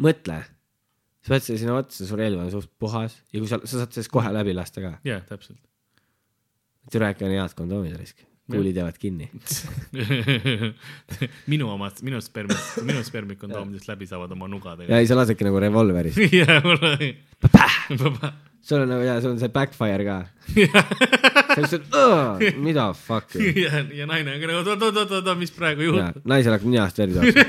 mõtle, sa paned selle sinna otsa, su relv on suht puhas ja kui sa, sa saad sellest kohe läbi lasta ka. jah, täpselt. türa ikka on head kondoomid risk, kuulid jäävad kinni. minu omad, minu spermid, minu spermid kondoomidest läbi saavad oma nugadega. ja ei, sa lasedki nagu revolverist. jah, mul on. sul on nagu ja sul on see backfire ka. sa lihtsalt, mida fuck'i. ja, ja naine on ka nagu oot, oot, oot, oot, mis praegu juhtub. naisel hakkab ninast verd jooksma.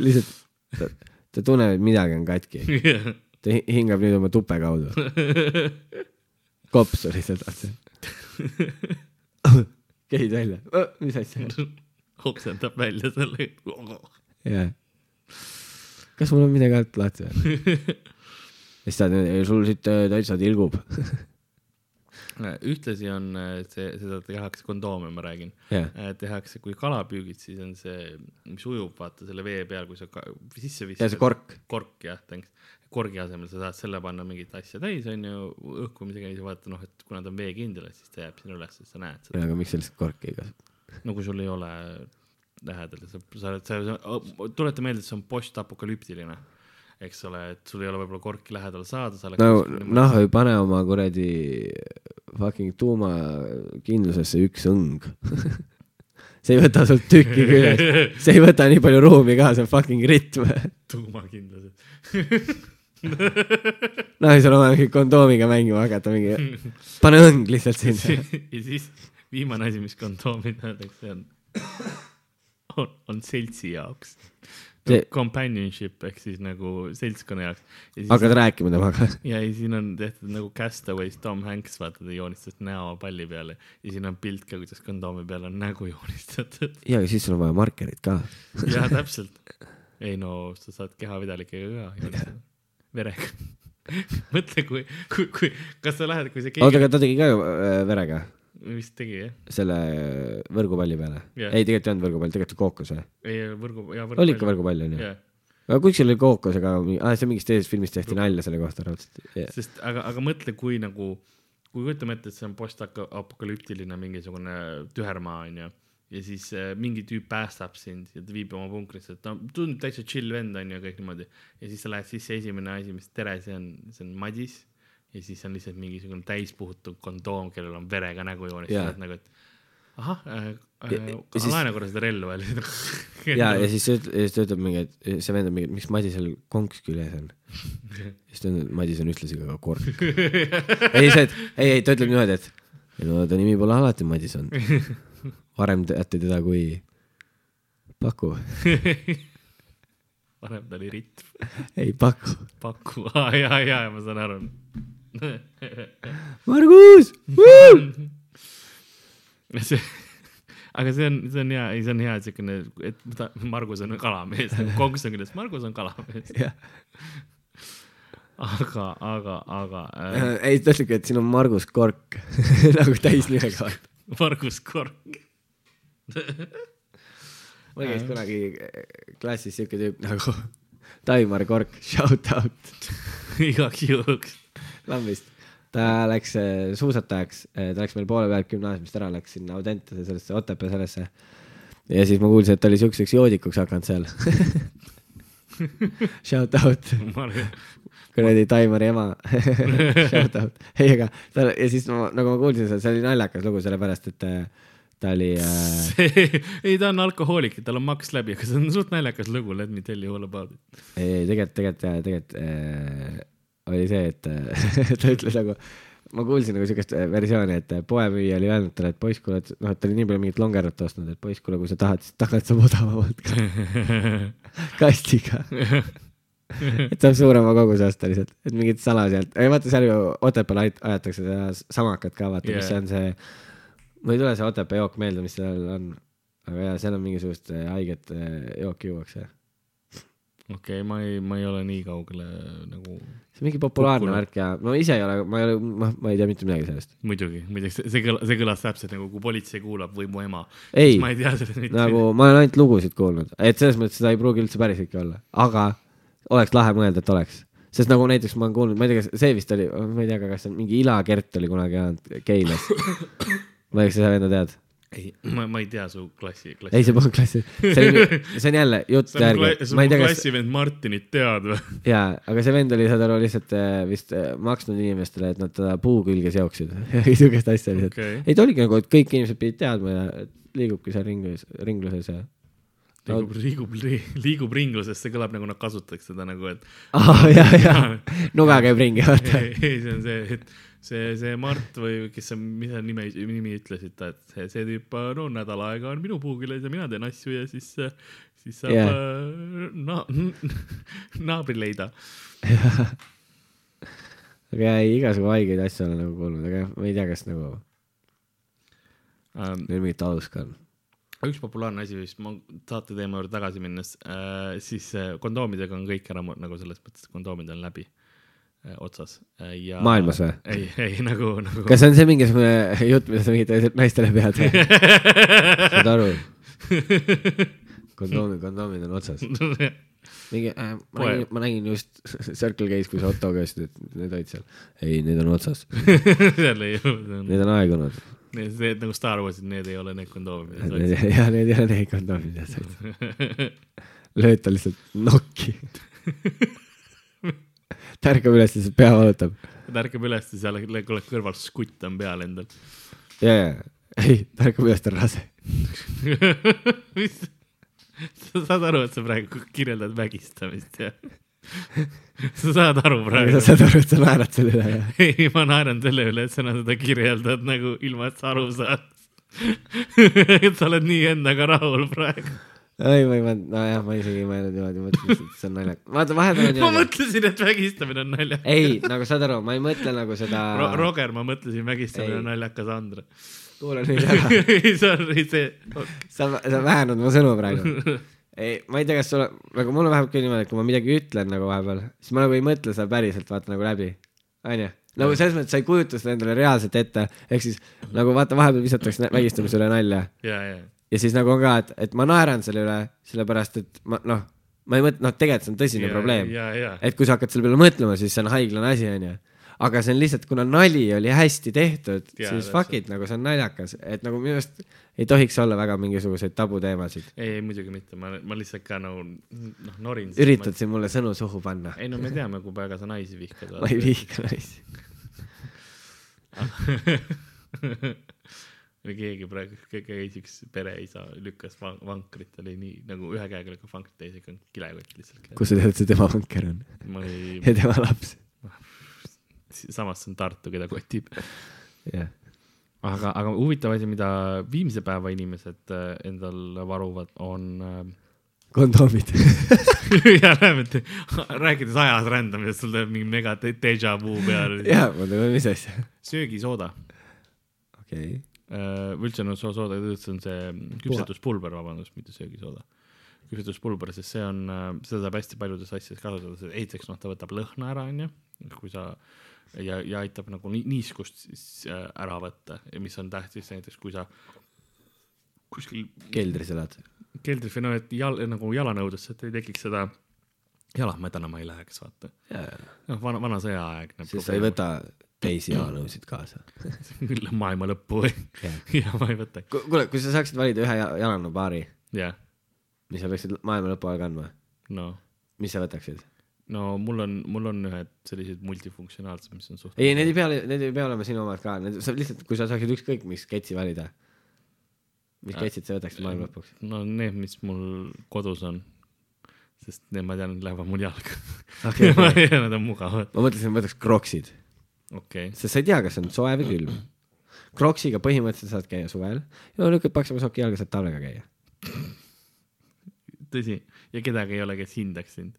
lihtsalt ta, ta tunneb, et midagi on katki. ta hi- hingab nüüd oma tupe kaudu. Kopsu lihtsalt otse. käid välja, mis asja? oksendab välja selle. jah. kas mul on midagi alt lahti või? siis ta, sul siit äh, täitsa tilgub. ühtlasi on äh, see, seda tehakse kondoome, ma räägin. jah, tehakse, kui kala püügid, siis on see, mis ujub, vaata selle vee peal, kui sa sisse ja viskad see. kork. kork jah, thanks. Korgi asemel sa saad selle panna mingit asja täis, onju, õhkumisega ja siis vaata noh, et kuna ta on veekindel, et siis ta jääb sinna üles, sa näed seda. aga miks sa lihtsalt korki ei kasuta? no kui sul ei ole lähedal, sa, sa oled, sa, tuleta meelde, et see on postapokalüptiline, eks ole, et sul ei ole võib-olla korki lähedal saada, sa oled no noh, ei pane oma kuradi fucking tuumakindlusesse üks õng. see ei võta sult tükki küljest, see ei võta nii palju ruumi ka, see on fucking ritm. tuumakindlused. ei saa oma mingi kondoomiga mängima hakata, mingi, pane õng lihtsalt sinna. ja siis viimane asi, mis kondoomid öeldakse, on, on, on seltsi jaoks See-. Companionship ehk siis nagu seltskonna jaoks. hakkad rääkima temaga. ja ei, siin on tehtud nagu Castaways Tom Hanks, vaata ta joonistas näo palli peale ja siin on pilt ka, kuidas kondoomi peal on nägu joonistatud. ja, aga siis sul on vaja markerit ka. ja täpselt. ei no sa saad kehavedelikega ka joonistada, verega. mõtle, kui, kui, kui, kas sa lähed, kui see oota, keegi, aga ta tegi ka ju äh, verega vist tegi jah? selle võrgupalli peale Jah. ei, tegelikult ei olnud võrgupall, tegelikult kookos või? ei, võrgu, jaa, võrgu. oli ikka võrgupall onju? jah, aga kuskil oli kookosega, aa see mingis teises filmis tehti nalja selle kohta raudselt yeah.. sest aga, aga mõtle, kui nagu, kui kujutame ette, et see on postapokalüptiline mingisugune tühermaa onju ja siis äh, mingi tüüp päästab sind ja ta viib oma punkrisse, et ta tundub täitsa chill vend onju ja kõik niimoodi ja siis sa lähed sisse, esimene asi, mis tere, see on, see on Madis ja siis on lihtsalt mingisugune täispuhutud kondoom, kellel on verega nägu joonistatud Jaa. nagu, et ahah äh, äh, siis- laena korra seda relva ja ja, ja siis ta üt- ja siis ta ütleb mingi, et see vend on mingi, miks Madisel konks küljes on. siis ta on, Madis on ühtlasi ka kork. ei, see, et ei, ei ta ütleb niimoodi, et ei no ta nimi pole alati Madis olnud. varem teate teda kui Paku, varem ta oli Ritt, ei Paku, Paku, aa jaa, jaa, ma saan aru. Margus. see, aga see on, see on hea, ei, see on hea siukene, et ta, Margus on kalamees, konks on küll, Margus on kalamees, aga, aga, aga äh, ei ta ütlebki, et siin on Margus Kork. Nagu täisnimega. Margus Kork, mul käis kunagi klassis siuke tüüp nagu Taimar Kork, shout out igaks juhuks. lambist. ta läks äh, suusatajaks, ta läks meil poole pealt gümnaasiumist ära, läks sinna Audentese sellesse Otepää sellesse. ja siis ma kuulsin, et ta oli siukseks joodikuks hakanud seal. Shout out. kuradi Taimari ema Shout out, ei aga ta ja siis ma, nagu ma kuulsin see oli naljakas lugu, sellepärast et äh, ta oli äh,, ei, ta on alkohoolik, tal on maks läbi, aga see on suht naljakas lugu, let me tell you all about it. ei, tegelikult, tegelikult tegelikult äh, oli see, et äh, ta ütles nagu, ma kuulsin nagu siukest äh, versiooni, et äh, poemüüja oli öelnud talle, et poiss, kuule, et noh, et ta oli nii palju mingit longerut ostnud, et poiss, kuule, kui sa tahad, siis tagant saab odavamalt ka kastiga. et saab suurema koguse osta lihtsalt, et mingit sala sealt, ei vaata seal ju Otepääl aetakse seda samakat ka, vaata yeah., mis see on see, mul ei tule see Otepää jook meelde, mis seal on, aga jaa, seal on mingisugust äh, haiget äh, jooki juuakse. okei, ma ei, ma ei ole nii kaugele nagu, see on mingi populaarne Kukkunud. värk ja no ise ei ole, ma ei ole, ma, ma ei tea mitte midagi sellest. muidugi, muideks see- kõlas, see kõlas täpselt nagu, kui politsei kuulab või mu ema. ei, ma nagu ma olen ainult lugusid kuulnud, et selles mõttes seda ei pruugi üldse päris ikka olla, aga oleks lahe mõelda, et oleks. sest nagu näiteks ma olen kuulnud, ma ei tea, kas see vist oli, ma ei tea ka, kas see mingi Ila Kert oli kunagi elanud Keilas. ma ei tea, kas sa seda tead? ei, ma, ma ei tea su klassi, klassi. ei, see polnud klassi, see oli, see on jälle jutt järgi sa mu tea, kas, klassivend Martinit tead või? jaa, aga see vend oli, saad aru, lihtsalt äh, vist äh, maksnud inimestele, et nad teda puu külge seoksid. siukest asja lihtsalt. okei, ei ta oligi nagu, et kõik inimesed pidid teadma ja liigubki seal ringluses, ringluses ja. liigub, liigub, liigub ringluses, see kõlab nagu nad kasutaks seda nagu, et aa, jaa, jaa, nuga käib ringi, vaata. ei, ei, see on see, et see, see Mart või kes see, mis sa nime, nimi ütlesid ta, et see, see tüüp, no nädal aega on minu puugiles ja mina teen asju ja siis, siis saab Jah. yeah. na-, naabri leida. aga ei igasugu haigeid asju olen nagu kuulnud, aga jah, ma ei tea, kas nagu Um, neil mingit alust ka on. üks populaarne asi vist, ma saate teema juurde tagasi minnes äh,, siis äh, kondoomidega on kõik ära nagu selles mõttes, kondoomid on läbi äh, otsas äh, ja. maailmas või? ei, ei nagu, nagu. kas see on see mingisugune jutt, mida sa mingid teised naistele pead või? saad aru? kondoomid, kondoomid on otsas. mingi äh,, ma nägin, ma nägin just Circle K-s, kui sa Otto käest, et need olid seal. ei, need on otsas, seal ei ole, need on aegunud. need, need nagu Star Warsid, need ei ole need kondoomid. jah, need ei ole need kondoomid, jah, lööd ta lihtsalt nokki. Ta ärkab üles, lihtsalt pea valutab. ta ärkab üles ja seal kuule kõrval skutt on peal endal. ja, ja, ei, ta ärkab üles, ta on rase. mis, sa saad aru, et sa praegu kirjeldad vägistamist ja sa saad aru sa praegu? saad aru, et sa naerad selle üle, jah? ei, ma naeran selle üle, et sa seda kirjeldad nagu ilma, et sa aru saad. et sa oled nii endaga rahul praegu. ei, ma ei mõelnud, nojah, ma isegi ei mõelnud niimoodi, mõtlesin et see on naljakas. vaata, vahepeal on ma mõtlesin, et vägistamine on naljakas. ei, nagu saad aru, ma ei mõtle nagu seda Ro. Roger, ma mõtlesin, vägistamine Ei. on naljakas, Andre. kuule nüüd ära, sorry, see, sa, sa väänad mu sõnu praegu. ei, ma ei tea, kas sulle, nagu mul on vähemalt küll niimoodi, et kui ma midagi ütlen nagu vahepeal, siis ma nagu ei mõtle seda päriselt vaata nagu läbi, onju. nagu selles mõttes sa ei kujuta seda endale reaalselt ette, ehk siis nagu vaata, vahepeal visatakse vägistamise üle nalja ja, siis nagu on ka, et, et ma naeran selle üle, sellepärast et ma noh, ma ei mõtle, noh, tegelikult see on tõsine ja, probleem. ja, ja, et kui sa hakkad selle peale mõtlema, siis see on haiglane asi, onju. aga see on lihtsalt, kuna nali oli hästi tehtud, siis fuck it, nagu see on naljakas, et nagu minu arust ei tohiks olla väga mingisuguseid tabuteemasid. ei, ei muidugi mitte, ma, ma lihtsalt ka nagu noh, norin. üritad siin mulle sõnu suhu panna? ei no me teame, kui väga sa naisi vihkad. ma ei. vihka naisi. või keegi praegu, käis üks pereisa, lükkas van- vankrit, oli nii nagu ühe käega lükkab vankrit, teisega on kilekott lihtsalt. kus sa tead, et see tema vanker on ei, ja tema laps? samas see on Tartu, keda kotib. jah, aga, aga huvitav asi, mida viimse päeva inimesed äh, endal varuvad, on äh, kondoomid. ja näeme, et rääkides ajas rändamisest, sul tuleb mingi mega déjà vu peale. jaa, ma tean, mis asja. söögisooda okei. äh,, või üldse no soo- sooda, see on see küpsetuspulber, vabandust, mitte söögisooda. küpsetuspulber, sest see on, seda saab hästi paljudes asjades kasutada, esiteks noh, ta võtab lõhna ära, onju, kui sa ja, ja aitab nagu ni- niiskust siis äh, ära võtta, mis on tähtis näiteks, kui sa kuskil keldris elad? keldris või noh, et jal, nagu jalanõudesse, et ei tekiks seda, jalad mädanema ei läheks, vaata. noh, vana, vana sõjaaeg. siis sa ei võta teisi jalanõusid kaasa. küll maailma lõppu või? jah. ja ma ei võta. kuule, kui sa saaksid valida ühe ja- jalanõupaari, jah, mis sa peaksid maailma lõpu ajal kandma, no mis sa võtaksid? no mul on, mul on ühed sellised multifunktsionaalsed, mis on suht. ei, need ei pea, need ei pea olema sinu omad ka, need sa lihtsalt, kui sa saaksid ükskõik mis sketši valida. mis sketšid sa võtaksid maailma lõpuks? no need, mis mul kodus on. sest need ma tean, lähevad mul jalga okei. ja nad on mugavad, ma mõtlesin, võtaks kroksid, okay.. sest sa ei tea, kas on soe või külm. kroksiga põhimõtteliselt saad käia suvel ja lükkad paksema soki jalga, saad talvega käia. tõsi, ja kedagi ei ole, kes hindaks sind.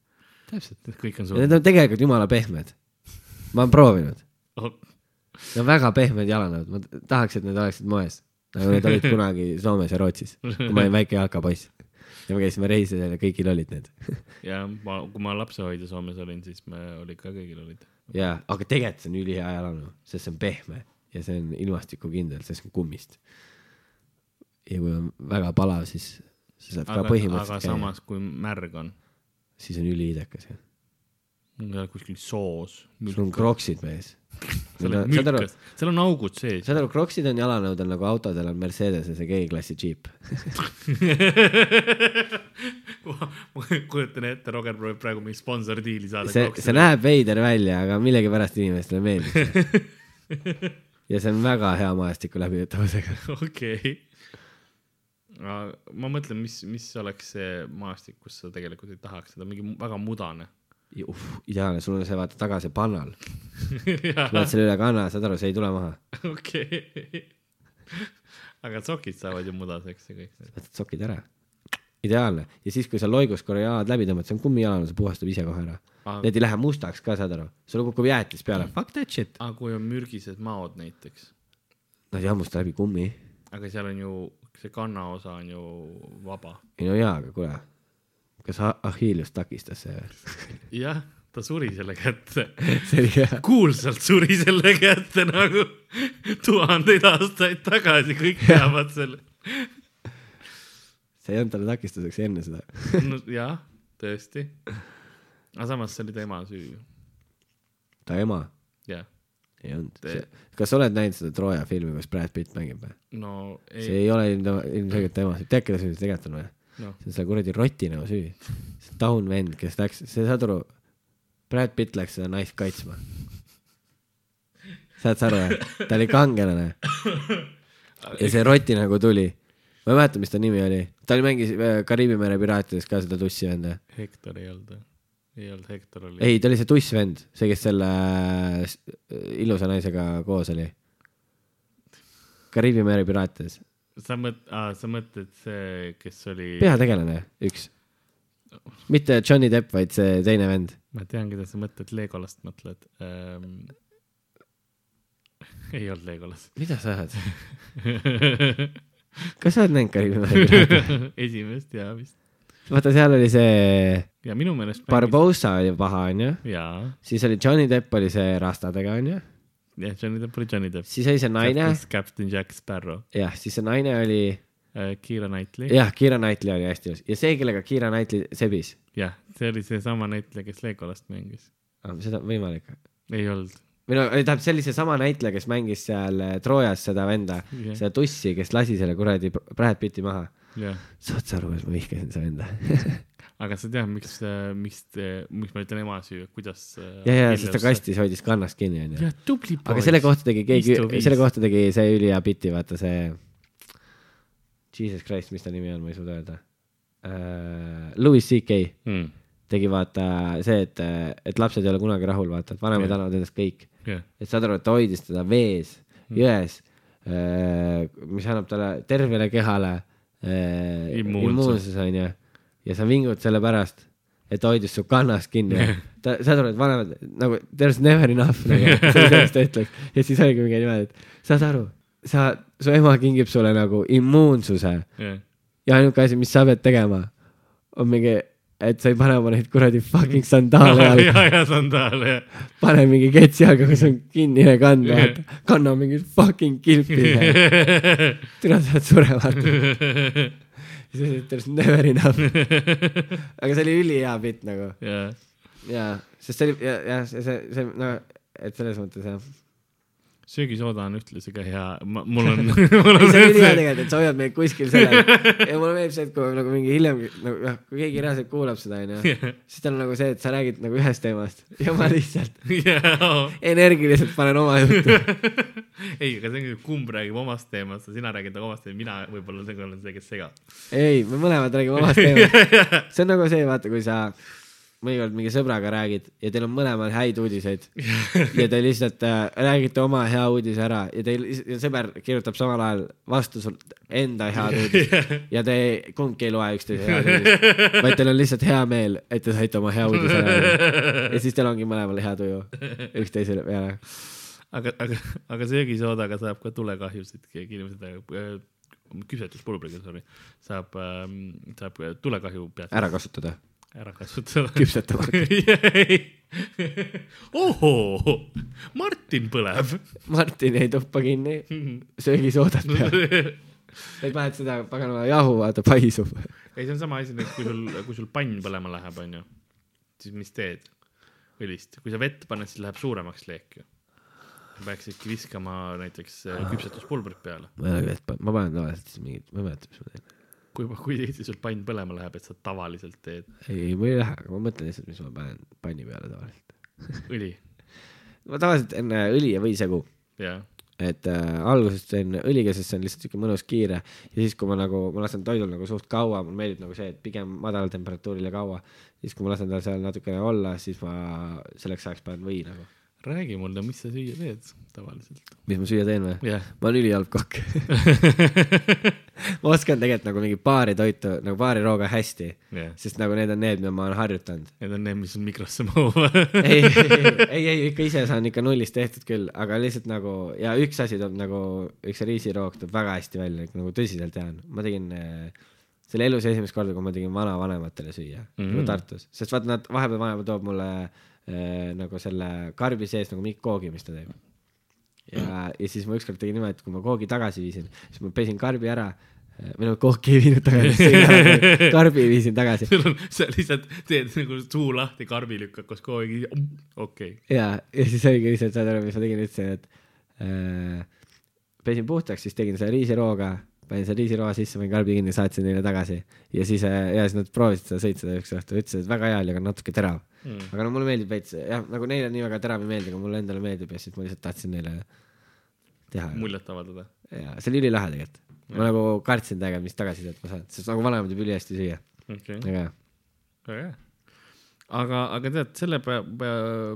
täpselt. kõik on suur need on tegelikult jumala pehmed. ma olen proovinud, oh,. need on väga pehmed jalanõud, ma tahaks, et need oleksid moes. nagu need olid kunagi Soomes ja Rootsis, kui ma olin väike jalkapoiss. ja me käisime reisidel ja kõigil olid need. ja ma, kui ma lapsehoidja Soomes olin, siis me olid ka kõigil olid. jaa, aga tegelikult see on ülihea jalanõu, sest see on pehme ja see on ilmastikukindel, sest see on kummist. ja kui on väga palav, siis sa saad ka aga, aga põhimõtteliselt käia, samas, kui märg on, siis on üliidekas ju. Kuskil soos. sul on kroksid mees. seal on mülkas, seal on augud sees. saad aru, kroksid on jalanõudel nagu autodel on Mercedes ja see G-klassi džiip. ma kujutan ette, Roger proovib praegu mingi sponsordiili saada. see, see näeb veider välja, aga millegipärast inimestele meeldib ja see on väga hea maastiku läbitavusega. okei. ma mõtlen, mis, mis oleks see maastik, kus sa tegelikult ei tahaks seda, mingi väga mudane. ideaalne, sul on see vaata taga see pannal, paned selle üle kanna, saad aru, see ei tule maha. okei. aga sokid saavad ju mudaseks ja kõik. võtad sokid ära. ideaalne ja siis, kui sa loigus korra jalad läbi tõmbad, see on kummijalane, see puhastab ise kohe ära. aga Need ei lähe mustaks ka, saad aru, sul kukub jäätis peale, fuck that shit. aga kui on mürgised maod näiteks, Nad ei hammusta läbi kummi. aga seal on ju, see kannaosa on ju vaba. ei no jaa, aga kuule, kas Achilles takistas see või? jah, ta suri selle kätte. kuulsalt suri selle kätte nagu tuhandeid aastaid tagasi, kõik teavad selle. see ei olnud talle takistuseks enne seda. no jah, tõesti. aga samas see oli tema süü ju, ta ema jah. ei olnud Te-. kas sa oled näinud seda Trooja filmi, kus Brad Pitt mängib või? no see ei, ei ole ilmselgelt tema tead, süü see tegelikult on või? noh, see on selle kuradi Rotinao süü. see taun vend, kes läks, see saad aru, Brad Pitt läks seda naist kaitsma. saad sa aru või? ta oli kangelane. ja see Roti nagu tuli. ma ei mäleta, mis ta nimi oli. ta oli, mängis äh, Kariibi mere piraatides ka seda tussi venda. Hektor ei olnud, ei olnud, Hektor oli. ei, ta oli see tuss vend, see, kes selle äh, s- ilusa naisega koos oli. Kariibi mere piraatides, sa mõt-, sa mõtled see, kes oli, peategelane, üks. mitte Johnny Depp, vaid see teine vend. ma tean, keda sa mõtled, Legolast mõtled ähm... ei olnud Legolas mida sa ajad? kas sa oled näinud Kariibi esimest ja vist. vaata, seal oli see ja minu meelest. Barbosa oli paha, onju. jaa, siis oli Johnny Depp oli see rastadega, onju. jah, Johnny Depp oli Johnny Depp. siis oli see naine, Captain Jack Sparrow jah, siis see naine oli, äh,, Keira Knightley. jah, Keira Knightley oli hästi ilus ja see, kellega Keira Knightley sebis. jah, see oli seesama näitleja, kes Legolast mängis. seda on võimalik. ei olnud. või no tähendab, see oli seesama näitleja, kes mängis seal äh, Troojas seda venda, jah, seda tussi, kes lasi selle kuradi Brad Pitti maha. Saad sa aru, et ma vihkasin seda venda? aga sa tead, miks, miks, miks ma ütlen ema süü, kuidas. äh, ja, ja, sest ta. kastis hoidis kannast kinni, onju. tubli poiss. aga selle kohta tegi keegi selle kohta tegi see ülihea biti, vaata see. Jesus Christ, mis ta nimi on, ma ei suuda öelda uh,. Louis CK mm.. tegi vaata see, et, et lapsed ei ole kunagi rahul, vaata, et vanemad Jah. annavad endast kõik. jah, et saad aru, et ta hoidis teda vees, Mm. jões, mis annab talle tervele kehale uh, Immuunsus. immuunsus, onju. ja sa vingud selle pärast, et ta hoidis su kannast kinni. ta, saad aru, et vanemad nagu there's never enough nagu, sellest ta ütleks. ja siis oligi mingi niimoodi, et saad aru, sa, su ema kingib sulle nagu immuunsuse jah, ja ainuke asi, mis sa pead tegema, on mingi, et sa ei pane oma neid kuradi fucking sandaale jalga, ja, ja sandaal, jah. pane mingi kets jalga, kus on kinnine kand, vaata, kanna mingit fucking kilpi, tule sa oled surema. ja siis ütles never enough. aga see oli ülihea bitt nagu jah, ja, sest see oli ja, ja see, see, see no, et selles mõttes jah, söögisooda on ühtlasi ka hea, mul on, see on ülihea tegelikult, et sa hoiad meid kuskil sellel ja mulle meeldib see, et kui nagu mingi hiljem nagu jah, kui keegi reaalselt kuulab seda onju, siis tal on nagu see, et sa räägid nagu ühest teemast ja ma lihtsalt energiliselt panen oma juttu. ei, aga see on, kumb räägib omast teemast ja sina räägid nagu omast teemast, mina võib-olla olen see, kes segab. ei, me mõlemad räägime omast teemast. see on nagu see, vaata, kui sa mõnikord mingi sõbraga räägid ja teil on mõlemal häid uudiseid. Ja te lihtsalt äh, räägite oma hea uudise ära ja teil ja sõber kirjutab samal ajal vastu sul enda head uudist. Ja te kumbki ei loe üksteise head uudist, vaid teil on lihtsalt hea meel, et te saite oma hea uudise ära. Ja siis teil ongi mõlemal hea tuju üksteisele peale. aga, aga, aga söögisoodaga saab ka tulekahjusid, keegi inimesed äh, küpsetuspulbriga, sorry, saab äh,, saab tulekahju pealt. Ära kasutada, ära kasutada. küpsetama. ohoo, Martin põleb. Martin jäi tuppa kinni, söögisoodat peal. ei paned seda paganama jahu, vaata paisub. ei, see on sama asi, kui sul, kui sul pann põlema läheb, onju, siis mis teed õlist, kui sa vett paned, siis läheb suuremaks leek ju. peaksidki viskama näiteks äh, küpsetuspulbrit peale. ma ei ole vett pannud, ma panen tavaliselt siis mingit, ma ei mäleta, mis ma teen. kui, kui tihti sul pann põlema läheb, et sa tavaliselt teed ei, ei mul ei lähe, aga ma mõtlen lihtsalt, mis ma panen panni peale tavaliselt. õli ma tavaliselt teen äh, õli ja võisegu, ja et äh, alguses teen õliga, sest see on lihtsalt siuke mõnus kiire ja siis, kui ma nagu, ma lasen toidul nagu suht kaua, mulle meeldib nagu see, et pigem madalal temperatuuril ja kaua, siis kui ma lasen tal seal natukene olla, siis ma selleks ajaks panen või nagu. räägi mulle, mis sa süüa teed tavaliselt. mis ma süüa teen või? jah, ma olen ülihalb kokk ma oskan tegelikult nagu mingi paari toitu nagu paari rooga hästi, jah, sest nagu need on need, mida ma olen harjutanud. need on need, mis on mikrosse mahuvad. ei, ei, ei ikka ise saan ikka nullist tehtud küll, aga lihtsalt nagu ja üks asi tuleb nagu, üks riisiroog tuleb väga hästi välja, nagu tõsiselt tean, ma tegin äh, selle elus esimest korda, kui ma tegin vanavanematele süüa mm Mhm. -hmm. Tartus, sest vaata nad vahepeal vanaema toob mulle äh, nagu selle karbi sees nagu mingi koogi, mis ta teeb. ja, ja siis ma ükskord tegin niimoodi, et kui ma koogi tagasi viisin, siis ma pesin karbi ära või noh, kooki ei viinud tagasi, karbi viisin tagasi sul on, sa lihtsalt teed nagu suu lahti, karbi lükkad koos koogiga, okei. ja, ja siis oligi lihtsalt, saad aru, mis ma tegin, ütlesin, et äh, pesin puhtaks, siis tegin selle riisirooga, panin selle riisiroa sisse, panin karbi kinni, saatsin neile tagasi ja siis äh, ja siis nad proovisid seda sõita üks õhtu, ütlesid, et väga hea oli, aga natuke terav Mm. aga no mulle meeldib veits, jah, nagu neile nii väga terav ei meeldi, aga mulle endale meeldib ja siis ma lihtsalt tahtsin neile teha. muljet avaldada. ja see oli ülilahe tegelikult. ma nagu kartsin tegelikult, mis tagasisidet ma saan, sest nagu vanemad teeb ülihästi süüa, okei, väga hea. väga hea. aga, aga tead, selle pea, pea,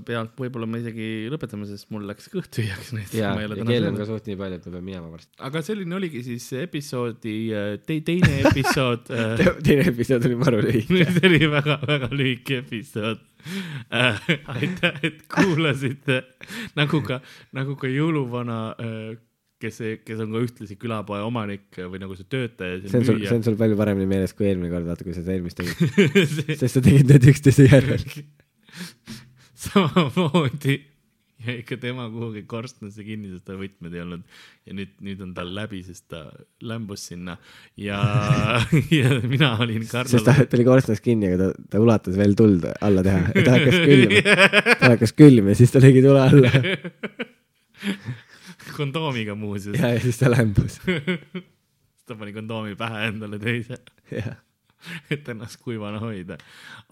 pealt võib-olla me isegi lõpetame, sest mul läks kõht tühjaks nüüd. ja, ja keel on ka suht nii palju, et ma pean minema varsti. aga selline oligi siis episoodi te, teine episood äh, teine episood oli maru lühike. see oli väga-väga lühike episood äh,. aitäh, et kuulasite nagu ka, nagu ka jõuluvana äh,, kes, kes on ka ühtlasi külapoe omanik või nagu see töötaja. see on sul, see on sul palju paremini meeles kui eelmine kord, vaata, kui sa seda eelmist tegid. sest sa tegid need üksteise järel. samamoodi jäi ka tema kuhugi korstnasse kinni, sest tal võtmed ei olnud ja nüüd, nüüd on tal läbi, sest ta lämbus sinna ja, ja mina olin sest ta, Karl. ta oli korstnas kinni, aga ta, ta ulatas veel tuld alla teha ja ta hakkas külma. ta hakkas külma ja siis ta tegi tule alla kondoomiga muuseas. ja, ja siis ta lämbus. ta pani kondoomi pähe endale teise, jah, et ennast kuivana hoida.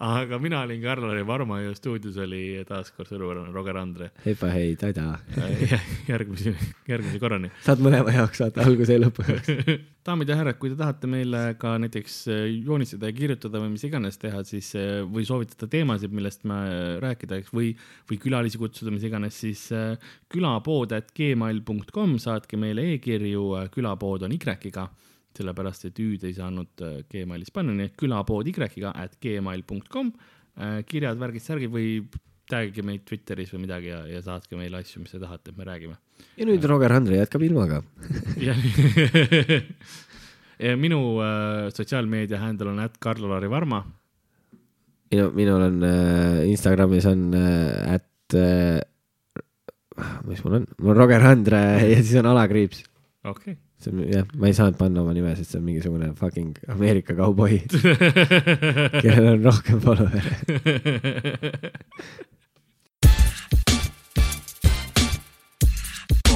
aga mina olin Karl-Lari Varma ja stuudios oli taas kord sõnuvõrrane Roger Andre. heipa hei, tada. järgmise, järgmise korrani. saad mõlema jaoks saata alguse ja lõpu jaoks. daamid ja härrad, kui te tahate meile ka näiteks äh, joonistada ja kirjutada või mis iganes teha, siis äh, või soovitada teemasid, millest me äh, rääkida, eks, või, või külalisi kutsuda, mis iganes, siis äh, külapood at gmail.com, saatke meile e-kirju, külapood on Y-ga, sellepärast et Ü-d ei saanud äh, Gmailis panna, nii et külapood Y-ga at gmail.com, kirjad, värgid, särgid või tag'ige meid Twitteris või midagi ja, ja saatke meile asju, mis te tahate, et me räägime ja nüüd Roger Andre jätkab ilmaga. minu äh, sotsiaalmeedia handle on at Karl-Lari Varma. minu, minul on äh, Instagramis on äh, at äh,, mis mul on, mul on Roger Andre ja siis on alakriips. okei okay.. See on jah, ma ei saanud panna oma nime, sest see on mingisugune fucking Ameerika kauboi, kellel on rohkem follower'e.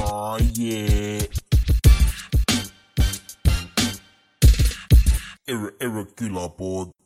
Oh yeah. Erre, erre külapood.